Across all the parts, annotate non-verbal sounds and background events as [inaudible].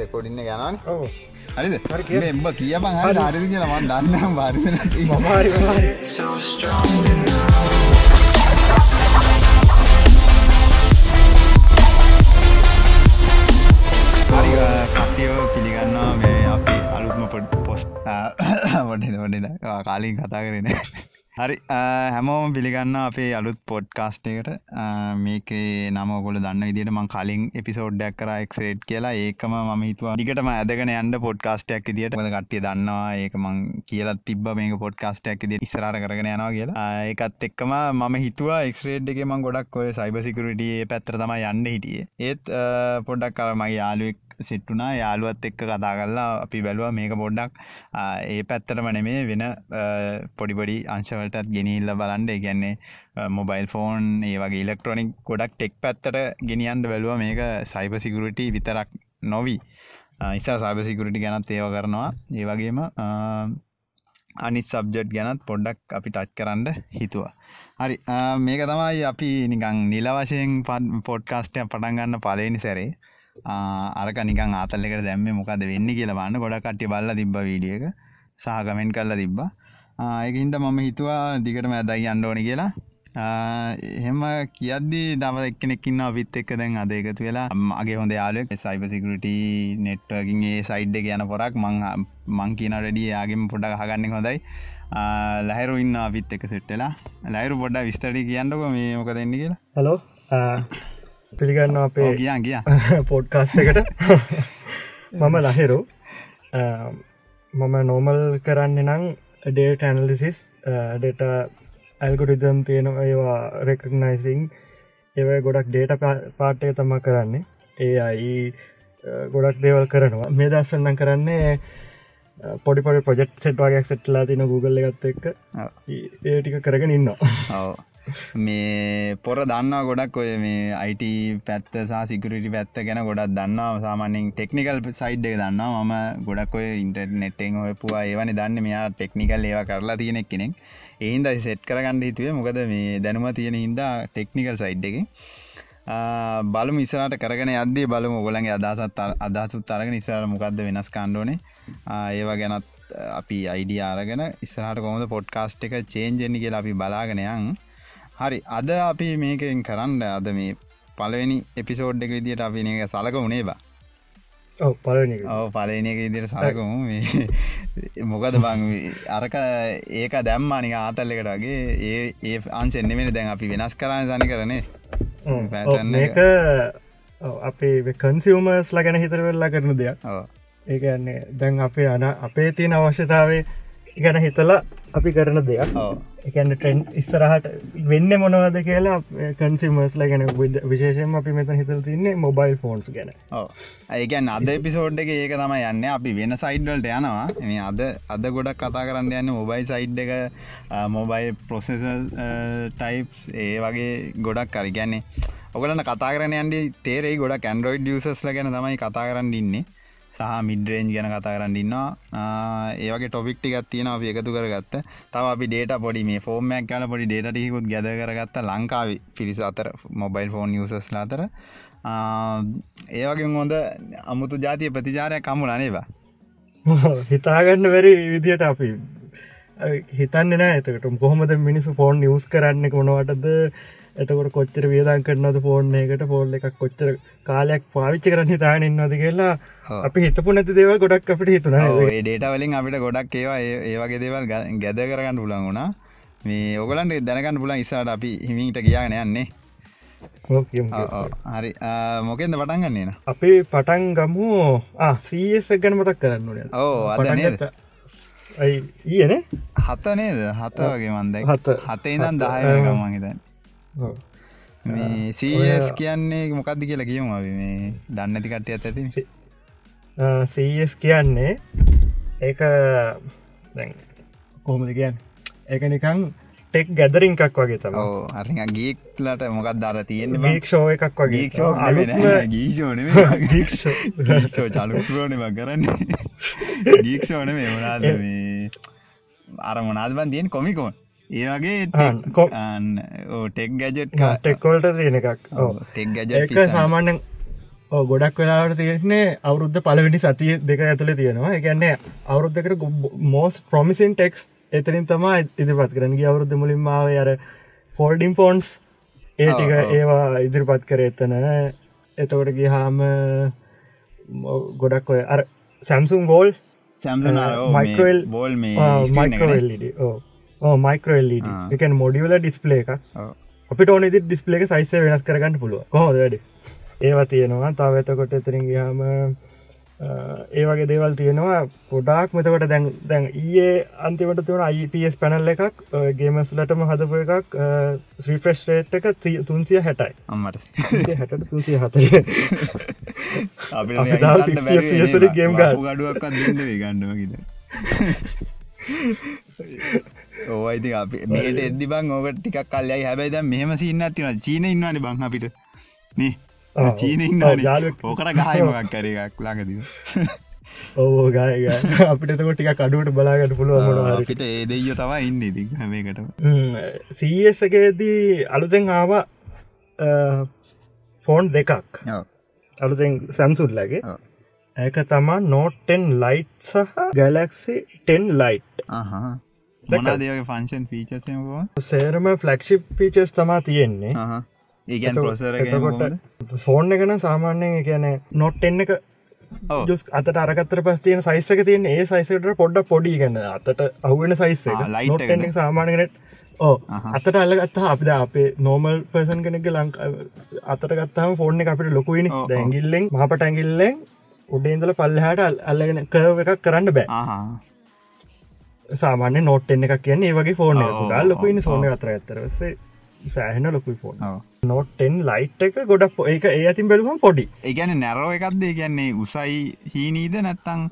රෙකෝඩින්න ගැනන හරිද? හරි කියන්න. මේ එම්බ කියපන් හරි හරිද කියලා මන් දන්න බාරි කට්ටියෝ පිළිගන්නවා මේ අපි අලුත්ම පොඩ් පොස්් වඩ වඩ කාලින් කතා කරන හරි හැමෝම පිළිගන්න අපේ අලුත් පොඩ්කාස්ට එකට. මේකේ නමකොල දන්න විදිට මං කලින් එපිසෝඩ්ඩක් කර එක්රේට් කියලා. ඒකම ම හිතුව දිගටම ඇදගෙන යන්න පොඩ්කාස්ටයක් දිට ද කට්ටිය දන්නවා ඒක මං කියලත් තිබ මේක පොඩ්කාස්ටයක් ද ඉස්රට කරගෙන යනවා කියලා. ඒකත් එක්කම මම හිතුව එක්රේඩ් එක මං ගොඩක් ඔය සයිබසිකරටිය පැත්තර තමයි යන්න හිටිය. ඒත් පොඩ්ඩක් කර මගේ යාලුවෙක් සිට්ටුනා යාළුවත් එක්ක කතා කරලා අපි බැලුව මේක පොඩ්ඩක් ඒ පැත්තරම නෙමේ වෙන පොඩිපොඩි අංශවලටත් ගෙනල්ල බලන්ඩ ගැන්නේ මොබයිල් ෆෝන් ඒ වගේ ඉලෙක්ට්‍රොනික් ගොඩක් ටෙක් පැත්තට ගෙනියන්ට බැලුව. මේක සයිප සිකරට විතරක් නොවී. ඉසා සයිබසිකරටි ගැනත් ඒව කරනවා. ඒ වගේම අනිත් සබ්ජට් ගැනත් පොඩ්ඩක් අපි ටච් කරන්න හිතුවා. හරි මේක තමයි අපි නිකං නිල වශයෙන් පත් පොඩ්කාස්ටය පටන්ගන්න පලේනි සැරේ. අරක නිකන් ආතල් එකට දැම්ම මොකද වෙන්න කියලා බන්න ගොඩ කට්ටි බල්ල තිබ වීඩියක සහ ගමෙන්් කල්ල තිබ්බ. ඒකහින්ද මම හිතුවා දිගටම ඇදයි අන්ඩෝනි කියලා. එහෙම කියද්දි දව එක්කෙනෙක්කින්න අපිත් එක්ක දැන් අද එකතු වෙලා. අගේ හොඳ යාලෙක් සයිප සිකරට නෙට්වකින් ඒ සයිඩ් එක යන පොරක් මං මං කියන රඩිය යාගෙම පොඩක් හගන්න හොඳයි. ලැහරු ඉන්න අපිත් එක සෙට්ටලා ලයිරු පොඩ්ඩ විස්තටි කියන්නක මේ මොක දෙන්න කියලා. හලෝ පිළිගන්න අපේ කියා කිය පොඩ්කාස්ට එකට. [laughs] මම ලහෙරු. මම නෝමල් කරන්න නම් ඩේට ඇනලිසිස් ඩට ඇල්ගොරිදම් තියෙන ඒවා රෙකක්නයිසිං ඒව ගොඩක් ඩේට පාට්ටය තම කරන්නේ. ඒ අයි ගොඩක් දේවල් කරනවා. මේ දස්සන්නම් කරන්නේ පොඩිපොඩි පොජෙට් සෙට් වගේ සෙට්ලා තින Google එකත් එක්ක. ඒ ටික කරගෙන ඉන්නවා මේ පොර දන්නවා ගොඩක් ඔය මේ අයිට පැත්ත සහ සිකරටි පැත්ත ගැන ගොඩක් දන්නවා. සාමානෙන් ටෙක්නිකල් සයිඩ් එක දන්නවා. මම ගොඩක් ඔය ඉන්ටර් නෙට්ෙන් ඔය පුවා ඒවනි දන්න. මෙයා ටෙක්නිකල් ඒවා කරලා තියෙනෙක් කෙනෙක් එහින්ද සෙට් කරගන්න හිතුවේ. මොකද මේ දැනුම තියෙන හින්දා ටෙක්නිකල් සයිඩ් එක. බලු මිසරට කරගෙන අදේ බලමු ගොලන්ගේ අදසත් අදසුත් අරගෙන නිසරට මොකක්ද වෙනස් කාණ්ඩෝනේ ඒවා ගැනත් අපි අයිඩිය අරගෙන ඉස්සරහට කොමද පොඩ්කාස්ට් එක චේන්ජෙන්නි කියලා අපි බලාගෙනයන් හරි. අද අපි මේකෙන් කරන්න අද මේ පලවෙනි එපිසෝඩ් එක විදිට අපි එක සලක වුණේ බා ඔව පලන එක ඉදිට සලකමු. [laughs] මොකද බං අරක ඒක දැම්මානික ආතල්ල එකට වගේ. ඒ ඒ අංසෙන්නෙමෙන දැන් අපි වෙනස් කරන්න සනි කරනේ මේක අපේ කන්සිවමස් ලගැන හිතර වෙල්ලා කරන දෙයක්. ඒන්නේ දැන් අපේ අන අපේ තියෙන අවශ්‍යතාවේ ගැන හිතලා අපි කරන දෙයක්. එකන්න ට්‍රෙන්් ඉස්සරහට වෙන්න මොනවද කියලා කන්සිමස්ල ගැන විශේෂයෙන් අපි මෙත හිතල් තින්නේ මොබයිල් ෆෝන්ස් ගැන. ඒකන් අද පිසෝඩ් එක ඒක තම යන්න. අපි වෙන සයිඩ්වල්ට යනවා. මේ අද අද ගොඩක් කතා කරන්න යන්න මොබයි සයිඩ් එක මොබයි පොසෙස ටයිප්ස් ඒ වගේ ගොඩක් කරි ගැන්නේ ඔගලන්න කතා කරන යන්ඩි තේරෙයි ගොඩ කැන්ඩරෝයිඩ් ියසස්ල ගැන තමයි කතා කරන්න ඉන්නේ සහ මිඩරේන්ජ් ගැන කතා කරන්න ඉන්නවා. ඒවගේ ටොපික්ටිකත් තියෙන අපි එකතු කරගත්ත. තව අපි ඩේට පොඩි මේ ෆෝර්මයක් කල පොඩි ඩේටිකුත් ගැද කරගත්ත ලංකාව පිරිස අතර මොබයිල් ෆෝන් යසස්ලා අතර. ඒවගේ හොඳ අමුතු ජාතිය ප්‍රතිචාරය කමු නනේවා [laughs] හිතාගන්න වැරි විදියට අපි හිතන්න නෑ එතකට කොහොමද මිනිස්සු ෆෝන් නිවස් කරන්න කොනවටද එතකොට කොච්චර වියදන් කරනද ෆෝන් එකට ෆෝල් එකක් කොච්චර කාලයක් පාවිච්චි කරන්න හිතාන ඉන්නද කියලා අපි හිතපු නැති දේව ගොඩක් අපට හිතුන ඩේට වලින් අපිට ගොඩක් ඒවා ඒවගේ දේවල් ගැද කරගන්න පුලන් වුණා. මේ ඔගලන්ට දැනගන්න පුලන් ඉසාට අපි හිමිට කියාගෙන යන්නේ. හරි. මොකෙන්ද පටන්ගන්නේන අපි පටන් ගමු. සීස් ගැන මතක් කරන්න ඕ අද ඊයන හත නේද? හත වගේ මන්ද හත. හතේ දන් දායගමන් හිතන් මේ සස් කියන්නේ මොකක්ද කියලා කියමු මේ දන්නති කට්ටය ඇති. සස් කියන්නේ ඒක කොහොමද කියන්න? ඒක නිකං ටෙක් ගැදරින් එකක් වගේ තම හරි ගීක්ලට මොකක් දර තියෙන මේක්ෂෝ එකක් වගේ. ගීෂෝන ගීෂෝ චලුරෝනම කරන්න. ගීක්ෂෝන මේ මනාද මේ? අර මොනාදබන් තියෙන් කොමිකෝන් ඒවගේ ටෙක් ගැජට් ටෙක්කොල්ට තියෙන එකක්. ටෙක් ගැජ ඒක සාමාන්‍යෙන් ඕ ගොඩක් වෙලාට තියෙන්නේ අවුරුද්ධ පලවෙනි සතිය දෙක ඇතුළ තියෙනවා. එකන්නේ අවුරුද්ධකට මෝස් ප්‍රමිසින් ටෙක්ස් එතනින් තමා ඉදිරිපත් කරන ගිය අවුරුද්ධ මුලින්මාව අර ෆෝල්ඩිම් ෆෝන්ස් ඒ ටික ඒවා ඉදිරිපත් කර එතන. එතකොට ගිහාම ගොඩක් ඔය අර සැම්සුම් ගෝල් මයිකල් බෝල් මයිකල්ලඩ ඕ මයිකල්ලඩ එකන් මොඩියල ඩිස්පලේ එකක්. අපිට ඕන දි ඩිස්පලේ සයිස වෙනස් කරගන්න පුළුව කොහොද වැඩ? ඒවා තියෙනවා. තාව එතකොට එතරින් ගහම ඒ වගේ දේවල් තියෙනවා. පොඩාක් මෙතකට දැන් දැන් ඒ අන්තිමට තුවන IPS පැනල් එකක් ගේමස්ලටම හදපු එකක් ශ්‍රීප්‍රෙස්්ටේට් එක තුන්සිය හැටයි අම්මට. හැට තුන්සිය හතය ගේම් ගඩුවක් ගණ්ඩුවකිද ඕයිති අපි මේට එද්දි බං ඕකට ටිකක් කල්ලයි හැබැයි දැ මෙහම සින්න තින චීන ඉන්නවාන බං අපිට. නේ? චීන ඉන්න ඕකට ගහයමක් කර එකක් ලාගද ඕ ගාය අපිට තක ටික අඩුවට බලාගට පුළුව අපිට ඒ දෙය තවා ඉන්න ඉති හැමකට සීසකේදී අලුතෙන් ආවා ෆෝන් දෙකක්. අලුතෙන් සැම්සුල්ලගේ ඒක තමා නෝට්ටෙන් ලයිට් සහ ගැලක්සි ටෙන් ලයිට් මොනා දේවගේ ෆංශන් පීචසයකෝ සේරම ෆලක්ෂිප් පීචස් තමා තියෙන්නේ. ඒගැන් පොසර කොට ෆෝන් එකන සාමාන්‍යයෙන් කියන නොට් එන්න එක ජුස් අත අරකතර පස් තියන සයිසක තියන ඒ සයිසට පොඩ්ඩ පොඩි ගන්න අතට අහුවෙන සයිස ලයිට් සාමානකට ඕ අතට අල්ලගත්ත අපිද අපේ නෝමල් පර්සන් කෙනෙක ලංක අතට ගත්තාම ෆෝර්න එක අපිට ලොකුයිනි දැගිල්ලෙන් මහපට ඇගිල්ලෙන් උඩේන්දල පල්ලහට අල්ලගෙන කරව එකක් කරන්න බෑ සාමාන්‍ය නොට් එන්න එකක් කියන්නේ වගේ ෆෝර්න ගල් ලොකුයිනි සෝන අතර ඇතරසේ සෑහන ලොකුයි ෆෝන් නොට්ටෙන් ලයිට් එක ගොඩක් ඒක ඒ ඇතින් බැලුවම් පොඩි. ඒගැන නැරෝ එකක්දේ? කියන්නේ උසයි හීනීද නැත්තං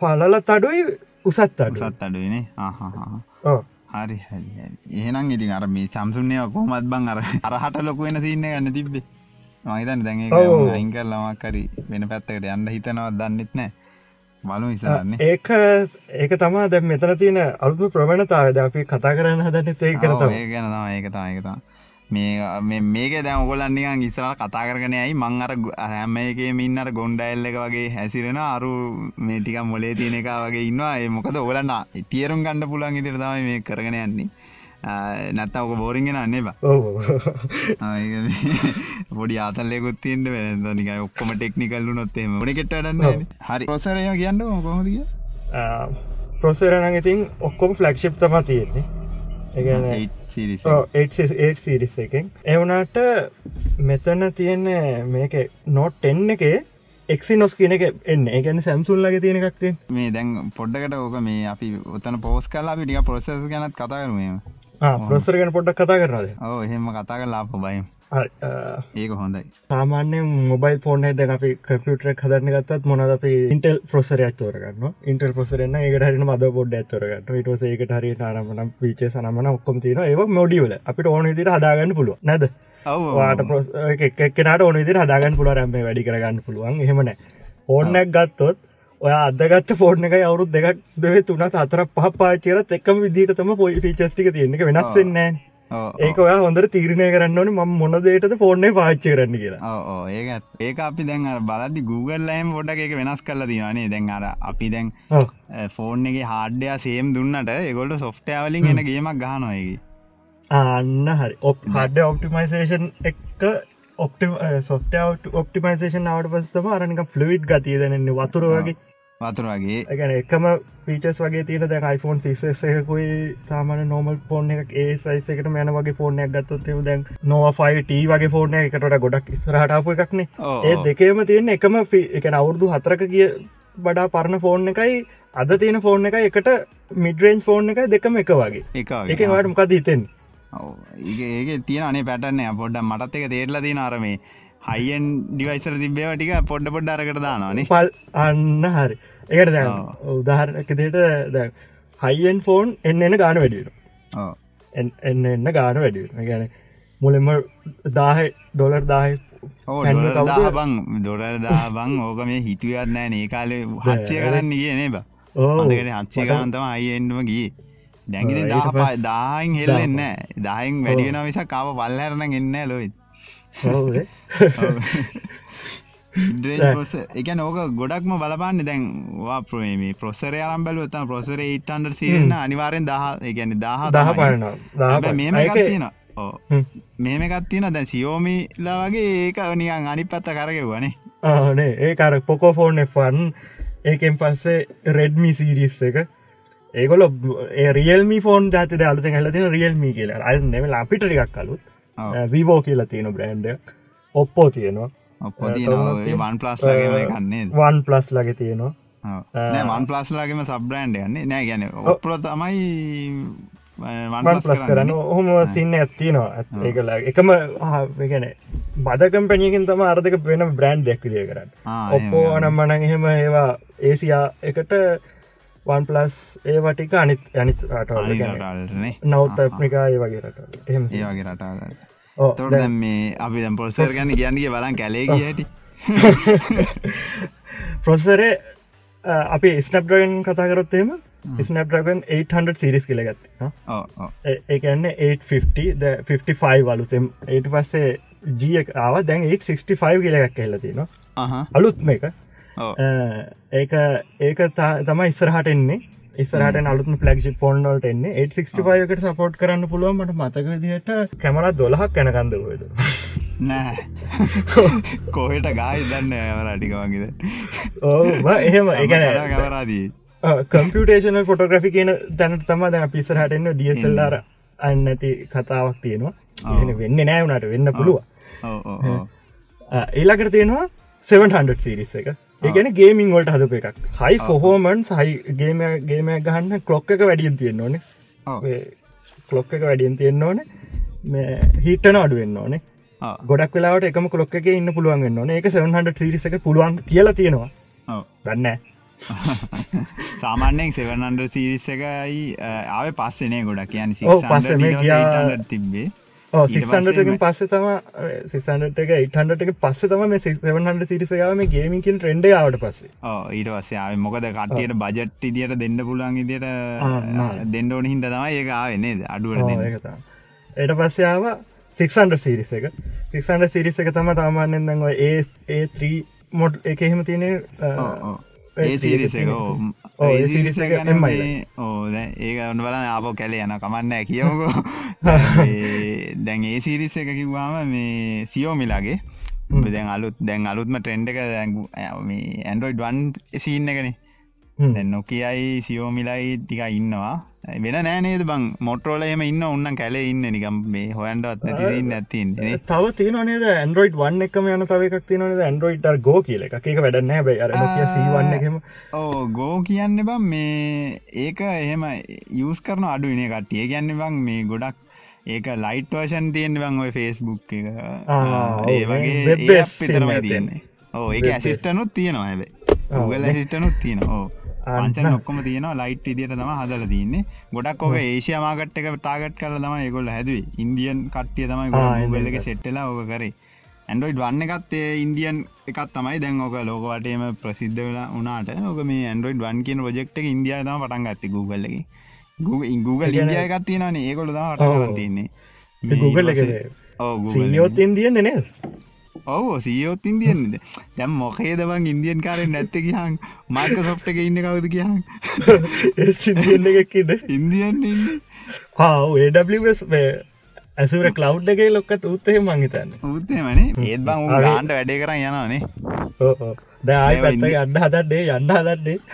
පලල තඩුයි උසත් අඩු සත් අඩුවනේ හරි ඒනම් ඉතින් අර මේ සම්සුන්නය කොමත් බං අර අරහට ලොකුවෙන සින්න ගන්න තිබ්බේ. මහිතන්න දැන් අයිංකල් ලමක්කරි වෙන පැත්තකට යන්න හිතනවත් දන්නෙත් නෑ බලු ඉසරන්නේ ඒක ඒක තමා දැ මෙතන තියෙන අලුතු ප්‍රවණතාවද අපි කතා කරන්න හදන්න ඒ කර ගැන ඒක එකතා මේ මේක දැ ඔගොලන්නිකන් ඉස්සර කතා කරන ඇයි මං අර හැම එකේ මින්නර ගොන්ඩයිල්ල එක වගේ හැසිරෙන අරු මේටික මොලේ තියෙන එක වගේ ඉන්නවා. ඒ මොකද ඔගලන්න තේරුම් ගණඩ පුලන් ඉදිර තම මේ කරගෙන යන්නේ නැත්ත ඔක බෝරිගෙන අන්නේ බා පොඩි ආතල්ලෙකුත් තියන්ට වෙන නික ඔක්කොම ටෙක්නිකල්ලු නොත්තේ ොඩි කෙට්ටන්න හරි. පොසරය කියන්න කොහොමදිය ප්‍රොසරන ඉතින් ඔක්කොම ෆලක්ෂිප් තම තියෙන්නේ. සිරිස් එකෙන්. එවනාට මෙතන තියෙන්නේ මේක නොට් එන්න එකේ එක්සි නොස් කියන එක එන්න. ඒගැන සැම්සුල්ලගේ තියෙන එකක්ේ මේ දැන් පොඩ්ඩකට ඕක මේ අපි ඔතන පෝස් කලා පිටික පොසෙස් ගැනත් කතා ප්‍රොස්සර ගැන පොඩ්ඩක් කතා කරනද ඕ එහෙම කතා කරලා බයි. ඒක හොඳයි. සාමාන්‍ය මොබයිල් ෆෝන් ද අපි කපියුටර හදරන ගත්තත් මොනද අප ඉන්ටල් ප්‍රොසර ඇතෝරගන්න ඉන්ටල් පොසරන්න ඒකට හරි මද බොඩ් ඇතෝරගට ටස ඒකට හරි නාරමන පිචේ සනමන ඔක්කොම තින ඒ මොඩියවල අපිට ඕන දිර හදාගන්න පුළුව නැද? වාට පොස් එකනට ඕන දිර හදාගන්න පුළුව රැම්ේ වැඩි කරගන්න පුළුවන්. එහෙමනෑ ඕන්නක් ගත්තොත් ඔය අදගත් ෆෝර්න එක අවුරුත් දෙකක් දෙව තුනත් අතර පහ පාචරත් එක්කම විදිට තම පොයි ෆිචස්ටික තියෙන එක වෙනස්සෙන්නේ ඒක ඔයා හොඳට තීරණය කරන්න ඕන ම මොන දේටද ෆෝර්නේ පාච්චි කරන්න කියලා. ඕ ඒක අපි දැන් බලදි Google ලයිම් ොඩ එක වෙනස් කල තිවානේ දැන් අර අපි දැන් ෆෝන් එක හාඩ්‍යයා සේම් දුන්නට එගොල්ට සොෆ්ටෑවලින් එන ගේමක් ගහනොයකි අන්න හරි. ඔප් හඩ ඔප්ටිමයිසේෂන් එක්ක ඔප්ටි සොෆ්ට ඔප්ටිමයිසේෂන් අවට පස්සම අරනික ෆ්ලවිට් ගතිය දැනන්නේ වතුර වගේ එකන එකම පීචස් වගේ තියෙන දැ iPhone සිසකුයි තාමන නොමල් ෆෝන් එක ඒ සයිසකට මැන වගේ ෆෝර්නයක් ගත්තොත් දැන් නොවෆයිට වගේ ෆෝර්න එකට ගොඩක් ස්රහටාපු එකක්නේ. ඒ දෙකේම තියෙන එකම එක අවුරදු හතරක කිය බඩා පරණ ෆෝන් එකයි අද තියෙන ෆෝන් එක එකට මිඩරේන්් ෆෝන් එක දෙකම එක වගේ. එක එක වාට මොකද හිතෙන් ඒක තියෙන අනේ පැටන්නේ පොඩ්ඩ මටත් එක තේරලා තින අරමේ හයිෙන් ඩිවයිසර තිබේව ටික පොඩ්ඩ පොඩ්ඩ අරකට දානවානේ. පල් අන්න හරි එකට දැ උදාහරණක දේට දැ හයිෙන් ෆෝන් එන්න එන්න ගාන වැඩියට එන්න එන්න ගාන වැඩිය ගැන මුලින්ම දාහ ඩොලර් දාහ බං දොරර් දා බං ඕක මේ හිතුවත් නෑ ඒ කාලේ හච්චය කරන්න කියන බ ඕකට හච්චය කරන්තම අයිෙන්ඩම ගිය. දැගිති දා දායින් හෙල්ලෙන්න දායින් වැඩියෙන විසා කාව පල්ලරන එන්න ලොයිත් [laughs] ප්‍රස එක නෝක ගොඩක්ම බලපන්න දැන් වා ප්‍රමේ ප්‍රොසර අරම් බැලුවත ප්‍රොසර 8න්ඩ සිරන අනිවාරෙන් දහ ගැන දහ දහ පාරනවා. මේම තියෙන මේම එකත් තියෙන දැන් සියෝමිලා වගේ ඒක නිකන් අනි පත්ත කරගෙවනේ ආනේ ඒ අර පොකෝෆෝන් ෆන් ඒකෙන් පස්සේ රෙඩ්මි සිරිස් එක. ඒකොල රියල්මි ෆෝන් ජාතිත අලුත හලතින රියල්මි කියලා. අල් නෙම අපිට ටිකක් කලුත් විවෝ කියලා තියෙන බ්‍රන්්ඩ ඔප්පෝ තියෙනවා වන් ප්ලස් ලගේ කන්නේ වන් ප්ලස් ලගේ තියෙනවා. වන් ප්ලස් ලගේම සබ්‍රන්ඩ් යන්නේ නෑ. ගැන ඔප්පල තමයි වන් ප්ලස් කරන්න. ඔහොම සින්න ඇත්තිනවා ඒකල එකම ගැන බදකම් පැනියකින් තම අර්ධක වෙන බ්‍රන්් දෙක්විදිය කරන්න. ඔප්පෝ අනම් මනන් එහෙම ඒවා ඒසියා එකට වන් ප්ලස් ඒ වටික අනිත් අනිත් රටවල්නේ නවත් අප්‍රිකා ඒ වගේ රට එහෙම ඒ වගේ රටාගන්න තොට මේ අපි දැම් පොසර් ගන්න කියන්නගේ බලන් කැලේ ගියටි ප්‍රොසරේ [laughs] අපි ස්නප්්‍රගන් කතා කරොත්තේම ස්නප්්‍රගන් 800 සිරිස් කියලගත්ත ඒන්න 850 55 වලුතෙම් ඒට පස්සේ ජිය ආව. දැන් 865 කියලගක් කියලති නවා අලුත් මේක ඒක ඒක තම ඉස්සරහට එන්නේ ඉස්සරට අලුත් ෆලක්ෂි ෆෝන්වලට එන්නේ 865කට සපෝට් කරන්න පුළුව මට මතක දිහට කැමර දොලහක් කැනකන්දරුවද නෑ. [laughs] කොහෙට ගායි දන්න ඇවර අටිකවගේද ඕ එහෙම එකන කවරාදී කම්පියටේෂන ෆොටෝග්‍රෆි කියන දැනට තම දැන පිසරහටන්න ඩියසල්ලාර අන්න ඇති කතාවක් තියෙනවා. වෙන්න නෑවනට වෙන්න පුළුව ඒලාකට තියෙනවා 700 සිරිස් එක ඒගැන ගේමින් වලට හදප එකක්. හයි ෆොහෝමන් සහයි ගේම ගේම ගහන්න කලොක් එක වැඩියෙන් තියෙන්න්න ඕනේ. කලොක් එක වැඩියෙන් තියෙන්න්න ඕනේ. හිටන අඩුවෙන්න්න ඕනේ. ගොඩක් වෙලාට එකම කොලොක් එක ඉන්න පුළුවන් වෙන්න ඒක 700 සිරිස එක පුළුවන් කියලා තියෙනවා. ගන්න සාමාන්‍යෙන් 700 සිරිස එකයි ආව පස්සනේ ගොඩක්. කියන්න පස්ස තිබ්බේ සික්සන්ටකින් පස්ස තම සිසන්ට එක ඉටන්ට එක පස්ස තම මේ සවන්ට සිරිසයාම ගේමිකින් ට්‍රෙන්ඩ ආවට පස්සේ. ඊට පස්සේ මොකද කටයට බජට් ඉදියට දෙන්න පුලන් ඉදියට දෙන්න ඕන හිද තමයි ඒක ආවෙන්නේ අඩුවට එට පස්සයාව සික්සන්ඩ සිරිස එක. සික්සන්ඩ සිරිස එක තම තාමාන්‍යෙන් දඟව ඒ ඒ3 මොඩ් එක එහෙම තියෙන ඒ සිරිස ඒ ගැනමයි ඕද ඒක ඔන්න බල ආපෝ කැලේ යන කමන්න කියවකෝ දැන් ඒ සිරිස එක කිව්වාම මේ සියෝමිලාගේ දැන් අලුත් දැන් අලුත්ම ට්‍රෙන්ඩ් එක ඇන්ඩරෝයිඩ් වන් සිීන්න එකනේ නොකියයි සියෝමිලයි ටික ඉන්නවා. වෙන නෑනේද බං? මොටරෝල එම ඉන්න උන්න කැලේ ඉන්න නිකම් මේ හොයන්ඩත් ඇතින්න ඇතින් තව තියනනේද ඇන්ඩරෝයිඩ් වන්න එකම යන තවක් තියනද ඇන්ඩරෝයිඩ් ගෝ කියල එක එක වැඩන්න හැබයි. අර සීවන්නකම ඕ ගෝ කියන්න බම් මේ ඒක එහෙම යස් කරන අඩු විනේ කට්ටිය. ගැන්න බං මේ ගොඩක් ඒක ලයිට් වර්ෂන් තියෙන්න්න බං ඔය ෆේස්බුක් එක. ඒ වගේ පිතරමයි තියන්නේ. ඕ ඒක ඇසිස්ටනුත් තියෙනවා හැබයි. ගල සිිස්ටනුත් තියෙන ඕ පංචන ඔක්කොම තියෙනවා. ලයිට් ඉදිට තම හදල තින්නේ. ගොඩක් ඕක ඒශය මාගට් එක ටාගට් කල තම ඒගොල්ල හැදුවේ. ඉන්දියන් කට්ටිය තමයි ගොල්ලක සෙට්ටලා ඕක කරේ. ඇන්ඩරෝයිඩ් වන්න එකත්තේ ඉන්දියන් එකත් තමයි. දැන් ඕක ලෝකවටේම ප්‍රසිද්ධ වෙලා උනාට ඕක මේ ඇන්ඩරෝයිඩ් වන් කියන ප්‍රජෙක්් එක ඉන්දියාව තම පටන් ගත්ත ගූගල්ලගේ Google ඉන්දිය එකත් තියෙනනේ ඒකොල තම ට තින්නේ. Google එක සියෝත් ඉන්දියන් නේ ඔව සීයෝත් ඉන්දියන්ද දැම් මොකේ දවන් ඉන්දියන් කාරෙන් නැත්ත කියහන් මාර්ක සොප්ට එක ඉන්න කවද කියහන් [laughs] එකක්ට ඉන්දියන් ඉන්න. ආස් ඇසුර කලව් එකේ ලොක්කත් උත්තේ මංහිතන්න උත්තේමනේ ඒත් බං ගාන්ට වැඩේ කර යනනේ දයි පැත්ත අන්න හදන්නේ යන්න හදන්නේ. [laughs]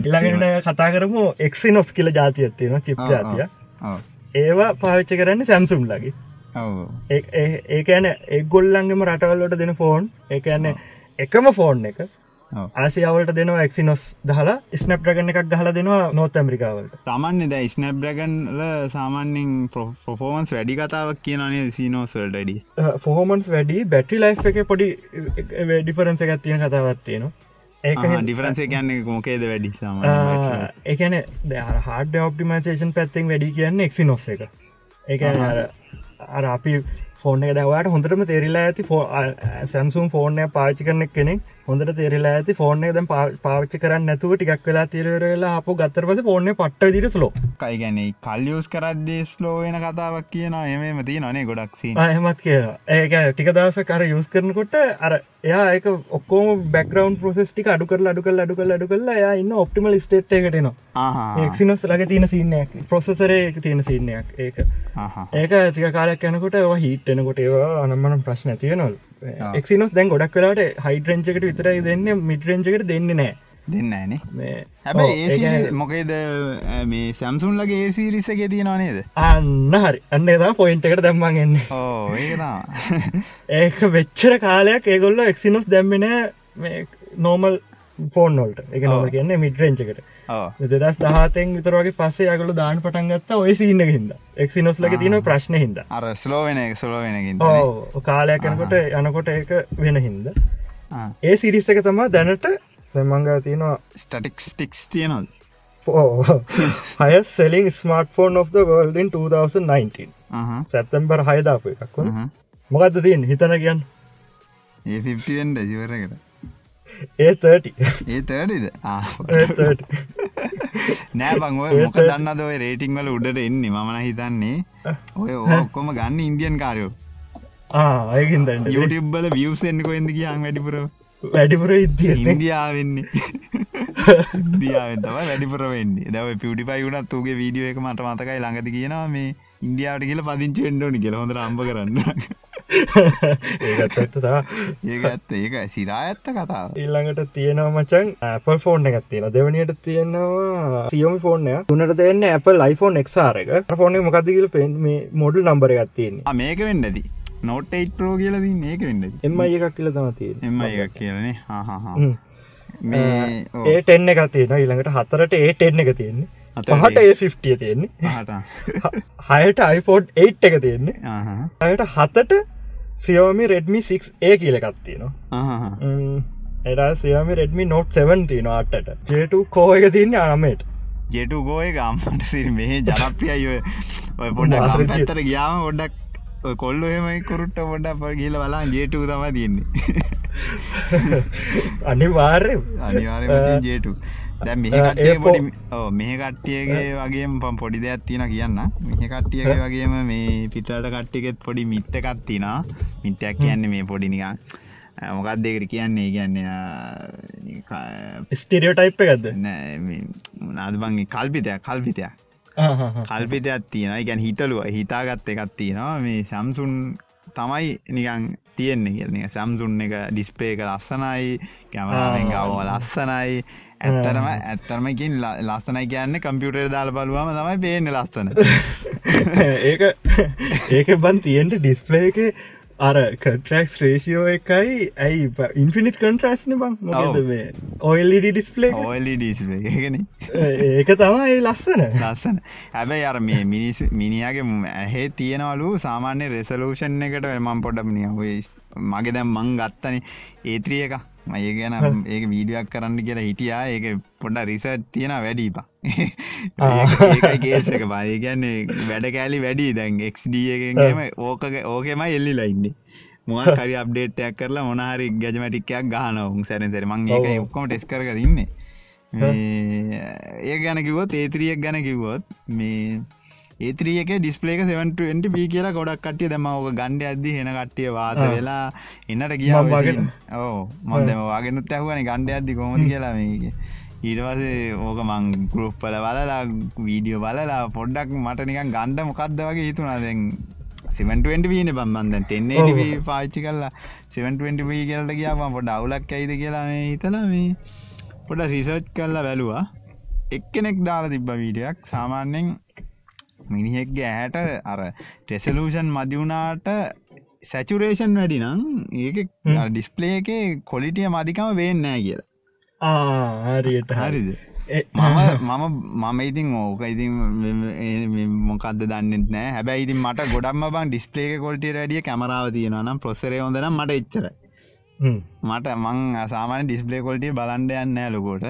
ඉළඟට කතා කරමු එක්සි නොස් කියල ජාතියත්තියෙන චිප් ජාතිය ඒවා පාවිච්ච කරන්න සැම්සුම් ලගේ ඒකන එක්ගොල්ලන්ගේම රටවල්ලට දෙන ෆෝන්. ඒකන්න එකම ෆෝන් එක ආසියාවලට දෙනවා එක්සිනොස් දහලා ස්නප්්‍රගන එකක් ගහල දෙනවා නොත් ඇමරිකාවලට තමන්නෙ ද ස්නප්්‍රගන්ල සාමාන්‍යෙන් පොෆෝමන්ස් වැඩි කතාවක් කියනේ සිනෝස්වල්ට ඩි ෆෝමන්ස් වැඩි? බැටි ලයි් එක පොඩි ඩිෆරන්ස එකක් තියෙන කතාවත් තියෙනවා. ඒක ඩිෆරන්ස කියන්නේ මොකේද වැඩි ඒකන හඩ ඔප්ටිමේෂන් පැත්තිෙන් වැඩි කියන්න එක්සි නොස් එක. ඒ අර අපි ෆෝන එක දවට හොඳටම තෙරලා ඇති ෆෝ සැම්සුම් ෆෝර්නය පාචි කරනෙක් කෙනෙක්. හොඳට තේරලා ඇති ෆෝර්න දැම් පාච්ච කරන්න නැතුව ටිකක් වෙලා තේරවෙලා අප ගත්තරපස ෆෝර්න පට්ට දිර ස්ලෝ කයිගැන කල්ලියස් කරද්දේ ස්ලෝ වෙන කතාවක් කියන එමම තිය නේ ගොඩක්සි අහමත් කියලා ඒක ටික දවස කර යුස් කරනකොට අර එයා එක ඔක්කෝම බැක්රවන්් ප්‍රසෙස් ටික අඩු කරල අඩු කල් අඩු කල් අඩු කල්ලා යා ඉන්න ඔප්ටිමල් ස්ටේට් එකටනවා එක්සිනස් ලගේ තියෙන සින්නයක් ප්‍රොසෙසරය එක තියෙන සින්නයක් ඒක. ඒක තික කාලයක් යනකොට ඒවා හිට්ටෙනකොට ඒවා අනම්මනම් ප්‍රශ්න තියනොල් එක්සිනස් දැන් ගොඩක් වෙලාට හයිඩරෙන්ජකට විතරයි දෙන්න මිටරෙන්ජකට දෙන්න නෑ. දෙන්න නේ හැබයි මොකේද මේ සැම්සුන් ලගේ ඒ සිරිසගේ තියෙනවා නේද? අන්න හරි. අන්න එදා පොයින්ට එකට දැම්මන් එන්න. ඒක වෙච්චර [laughs] කාලයක් ඒගොල්ල එක්සිනස් දැම්මෙන නෝමල් ෆෝන් නොල්ට එක නොම කියන්න මිටරෙන්චකට දෙදස් දහතෙන් විතරගේ පස්සේ යගල දාන පටන් ගත්තා ඔය සින්න හිද එක්සිනොස් ලක තියන ප්‍රශ්න හිද අර ස්ලෝවෙන ස්ලෝවෙනකින් කාලයක් යනකොට යනකොට ඒක වෙන හින්ද. ඒ සිරිස්සක තමා දැනට මංගා තියෙනවා ස්ටටික්ස් ටික්ස් තියනොද හය selling smartphone of the world in 2019 සැත්තම්බර් හයදාපු එකක් වන මොකක්ද තියෙන් හිතන කියන්න. ඒ ෆිෆ්ටෙන්ට ජිවරකට ඒ තටි ඒ තඩිද නෑ බං ඔය මොක දන්නද ඔය රේටිං වල උඩට එන්නේ? මමන හිතන්නේ [laughs] ඔය ඔක්කොම ගන්න ඉන්දියන් කාරයෝ. ආයකින් යුටබ්බල වියසෙන්න්න කොයිද කියන් වැඩිපුර වැඩිපුර ඉදිය ඉන්දියාවෙන්නේ. [laughs] ඉන්දියාවෙන් තම වැඩිපුර වෙන්නේ දව පිටි පයි වුණත් තුගේ වීඩියෝ එක මට මතකයි ළඟති කියනවා මේ ඉන්දියාවට කියල පදිංචි වෙන්ඩෝනි කියල හොඳ අම්බ කරන්න ඒත් ඇත්තා ඒක ඇත්ත ඒක සිරා ඇත්ත කතාව. ඊල්ළඟට තියෙනවා මචන් Apple ෆෝන් එකත් තියෙන දෙවනියට තියෙනවා සියෝමි ෆෝර්නය තුනට දෙන්න Apple iPhone එක්සාර එක. ෆෝන මොකදකිල පෙන් මේ මොඩල් නම්බර එකත් තියෙන්නේ. මේක වෙන්නද නොට ප්‍රෝ කියලද මේක වෙන්න එම එකක් කියල තම තිය එම එකක් කියලනේ හා ඒ ටෙන්න එක තියෙන ඊළඟට හතරට ඒ ටෙන්න එක තියෙන්නේ පහට ඒ ෆිෆ්ටිය තියෙන්නේ. [laughs] හයට iPhone 8 එක තියෙන්නේ. අයට හතට සියෝමි රෙඩ්මි 6 ඒ කියලකත් තියෙනවා. එඩ සියමි රෙඩ්මි නොට් 7 තියෙන අටට. ජේට කෝ එක තියන්න අනමට ජෙටු ගෝය ගම්මට සිර මේ ජනප්‍රියය ඔය. [laughs] පොඩ පැත්තර ගියාම ගොඩක් කොල්ල එමයි කොරුට්ට පොඩ ප කියල බලා ජේටු තම තියන්නේ. [laughs] අනිවාර්ය අනිවාර ජේටු දැ [laughs] පොඩි මෙහ කට්ටියගේ වගේ පම් පොඩි දෙයක් තියෙන කියන්න. මෙහ කට්ටියගේ වගේම මේ පිටට කට්ටිකෙත් පොඩි මිත්ත කත්තින මිත්‍යයක් කියන්නේ මේ පොඩිනිකා මොකක් දෙකට කියන්නේ? කියන්නේ ස්ටිරියෝටයිප් එකක්ද? නද බංගේ කල්පිතයක් කල්පිතයක්. කල්පිතයක් තියෙන ගැන් හිතලුව හිතාගත්ත එකක් තියෙනවා. මේ සම්සුන් තමයි නිකං තියෙන්නේ කියරන සම්සුන් එක ඩිස්පේ එක ලස්සනයි කැමරාවෙන් ගව ලස්සනයි ඇත්තරම ඇත්තරමකින් ලස්සනයි කියන්න කම්පියුටර් දාල බලවාම තමයි පේන්න ලස්සන. [laughs] ඒක ඒක බන් තියෙන්ට ඩිස්පලේ එක අර කටරක්ස් රේෂියෝ එකයි ඇයි ඉන්ෆිනිට කන්ට්‍රස්න බං මොකද මේ ඔල්ලඩ ඩිස්පලේ ඔල්ලි ඩිස්පලේගෙන ඒක තමයි ලස්සන. ලස්සන. හැබැයි අර මේ මිනිස් මිනිියගේ ඇහේ තියෙනවලු සාමාන්‍ය රෙසලූෂන් එකට මම් පොඩ්ඩක්නිය මගේ දැම් මං ගත්තන ඒත්‍රිය එක. මය ගැන ඒක වීඩියක් කරන්න කියලා හිටියා. ඒක පොඩ්ඩ රිසට් තියෙන වැඩීපා [laughs] ඒකේසක බය ගැන්නේ වැඩ කෑලි වැඩි දැන් එක්D එකගේම ඕක ඕකෙම එල්ලි ලයින්නේ මුවන් කරි අප්ඩේට්යක් කරලා මොනහරි ගැජමටික්කයක් ගානවුන් සැරසර මං ඒක ඔක්කොම ටෙස් කර කරන්න ඒ ගැන කිවොත් ඒත්‍රියක් ගැන කිව්වොත් මේ ඒත්‍රියක ඩිස්පලේක 720 පී කියලා ගොඩක් කටිය දෙම ඕක ගණ්ඩ අද්දි හෙන කට්ටිය වාත වෙලා එන්නට කිය ඕ මොන්දම වාගෙනුත්. ඇහුවන ගණ්ඩ අද්දි කොමති කියලා මේක. ඊටවසේ ඕක මං ගරුප්පල බලලා වීඩියෝ බලලා පොඩ්ඩක් මට නිකන් ගණ්ඩ මොකක්ද වගේ හිතුනා දැන් 720 වීන බම්බන්ද ටෙන්නේ පාච්චි කල්ලා 720 වී කියලට කියාම පොඩ අවුලක් ඇයිද කියලා මේ හිතලා මේ පොඩ රිසර්ච් කල්ලා බැලුවා. එක්කෙනෙක් දාලා තිබ්බ වීඩියක් සාමාන්‍යෙන් මිනිහෙක්ගේ ඇහැට අර ටෙසලූෂන් මදිවුණාට සැචුරේෂන් වැඩි නම් ඒක ඩිස්පලේ එක කොලිටිය මදිකම වෙන්නෑ කියලා. හරියට හරිද? මම මම මම ඉතින් ඕක ඉතින් මොකක්ද දන්නෙත් නෑ හැබැයි ඉතින් මට ගොඩක්ම බං ඩිස්පලේක කොල්ටිය රඩිය කැමරාව තියෙනවා නම් පොසරේ හොඳනම් මට එච්චර මට මං සාමාන ඩිස්පලේ කොල්ටිය බලන්ඩ යන්න ලොකෝට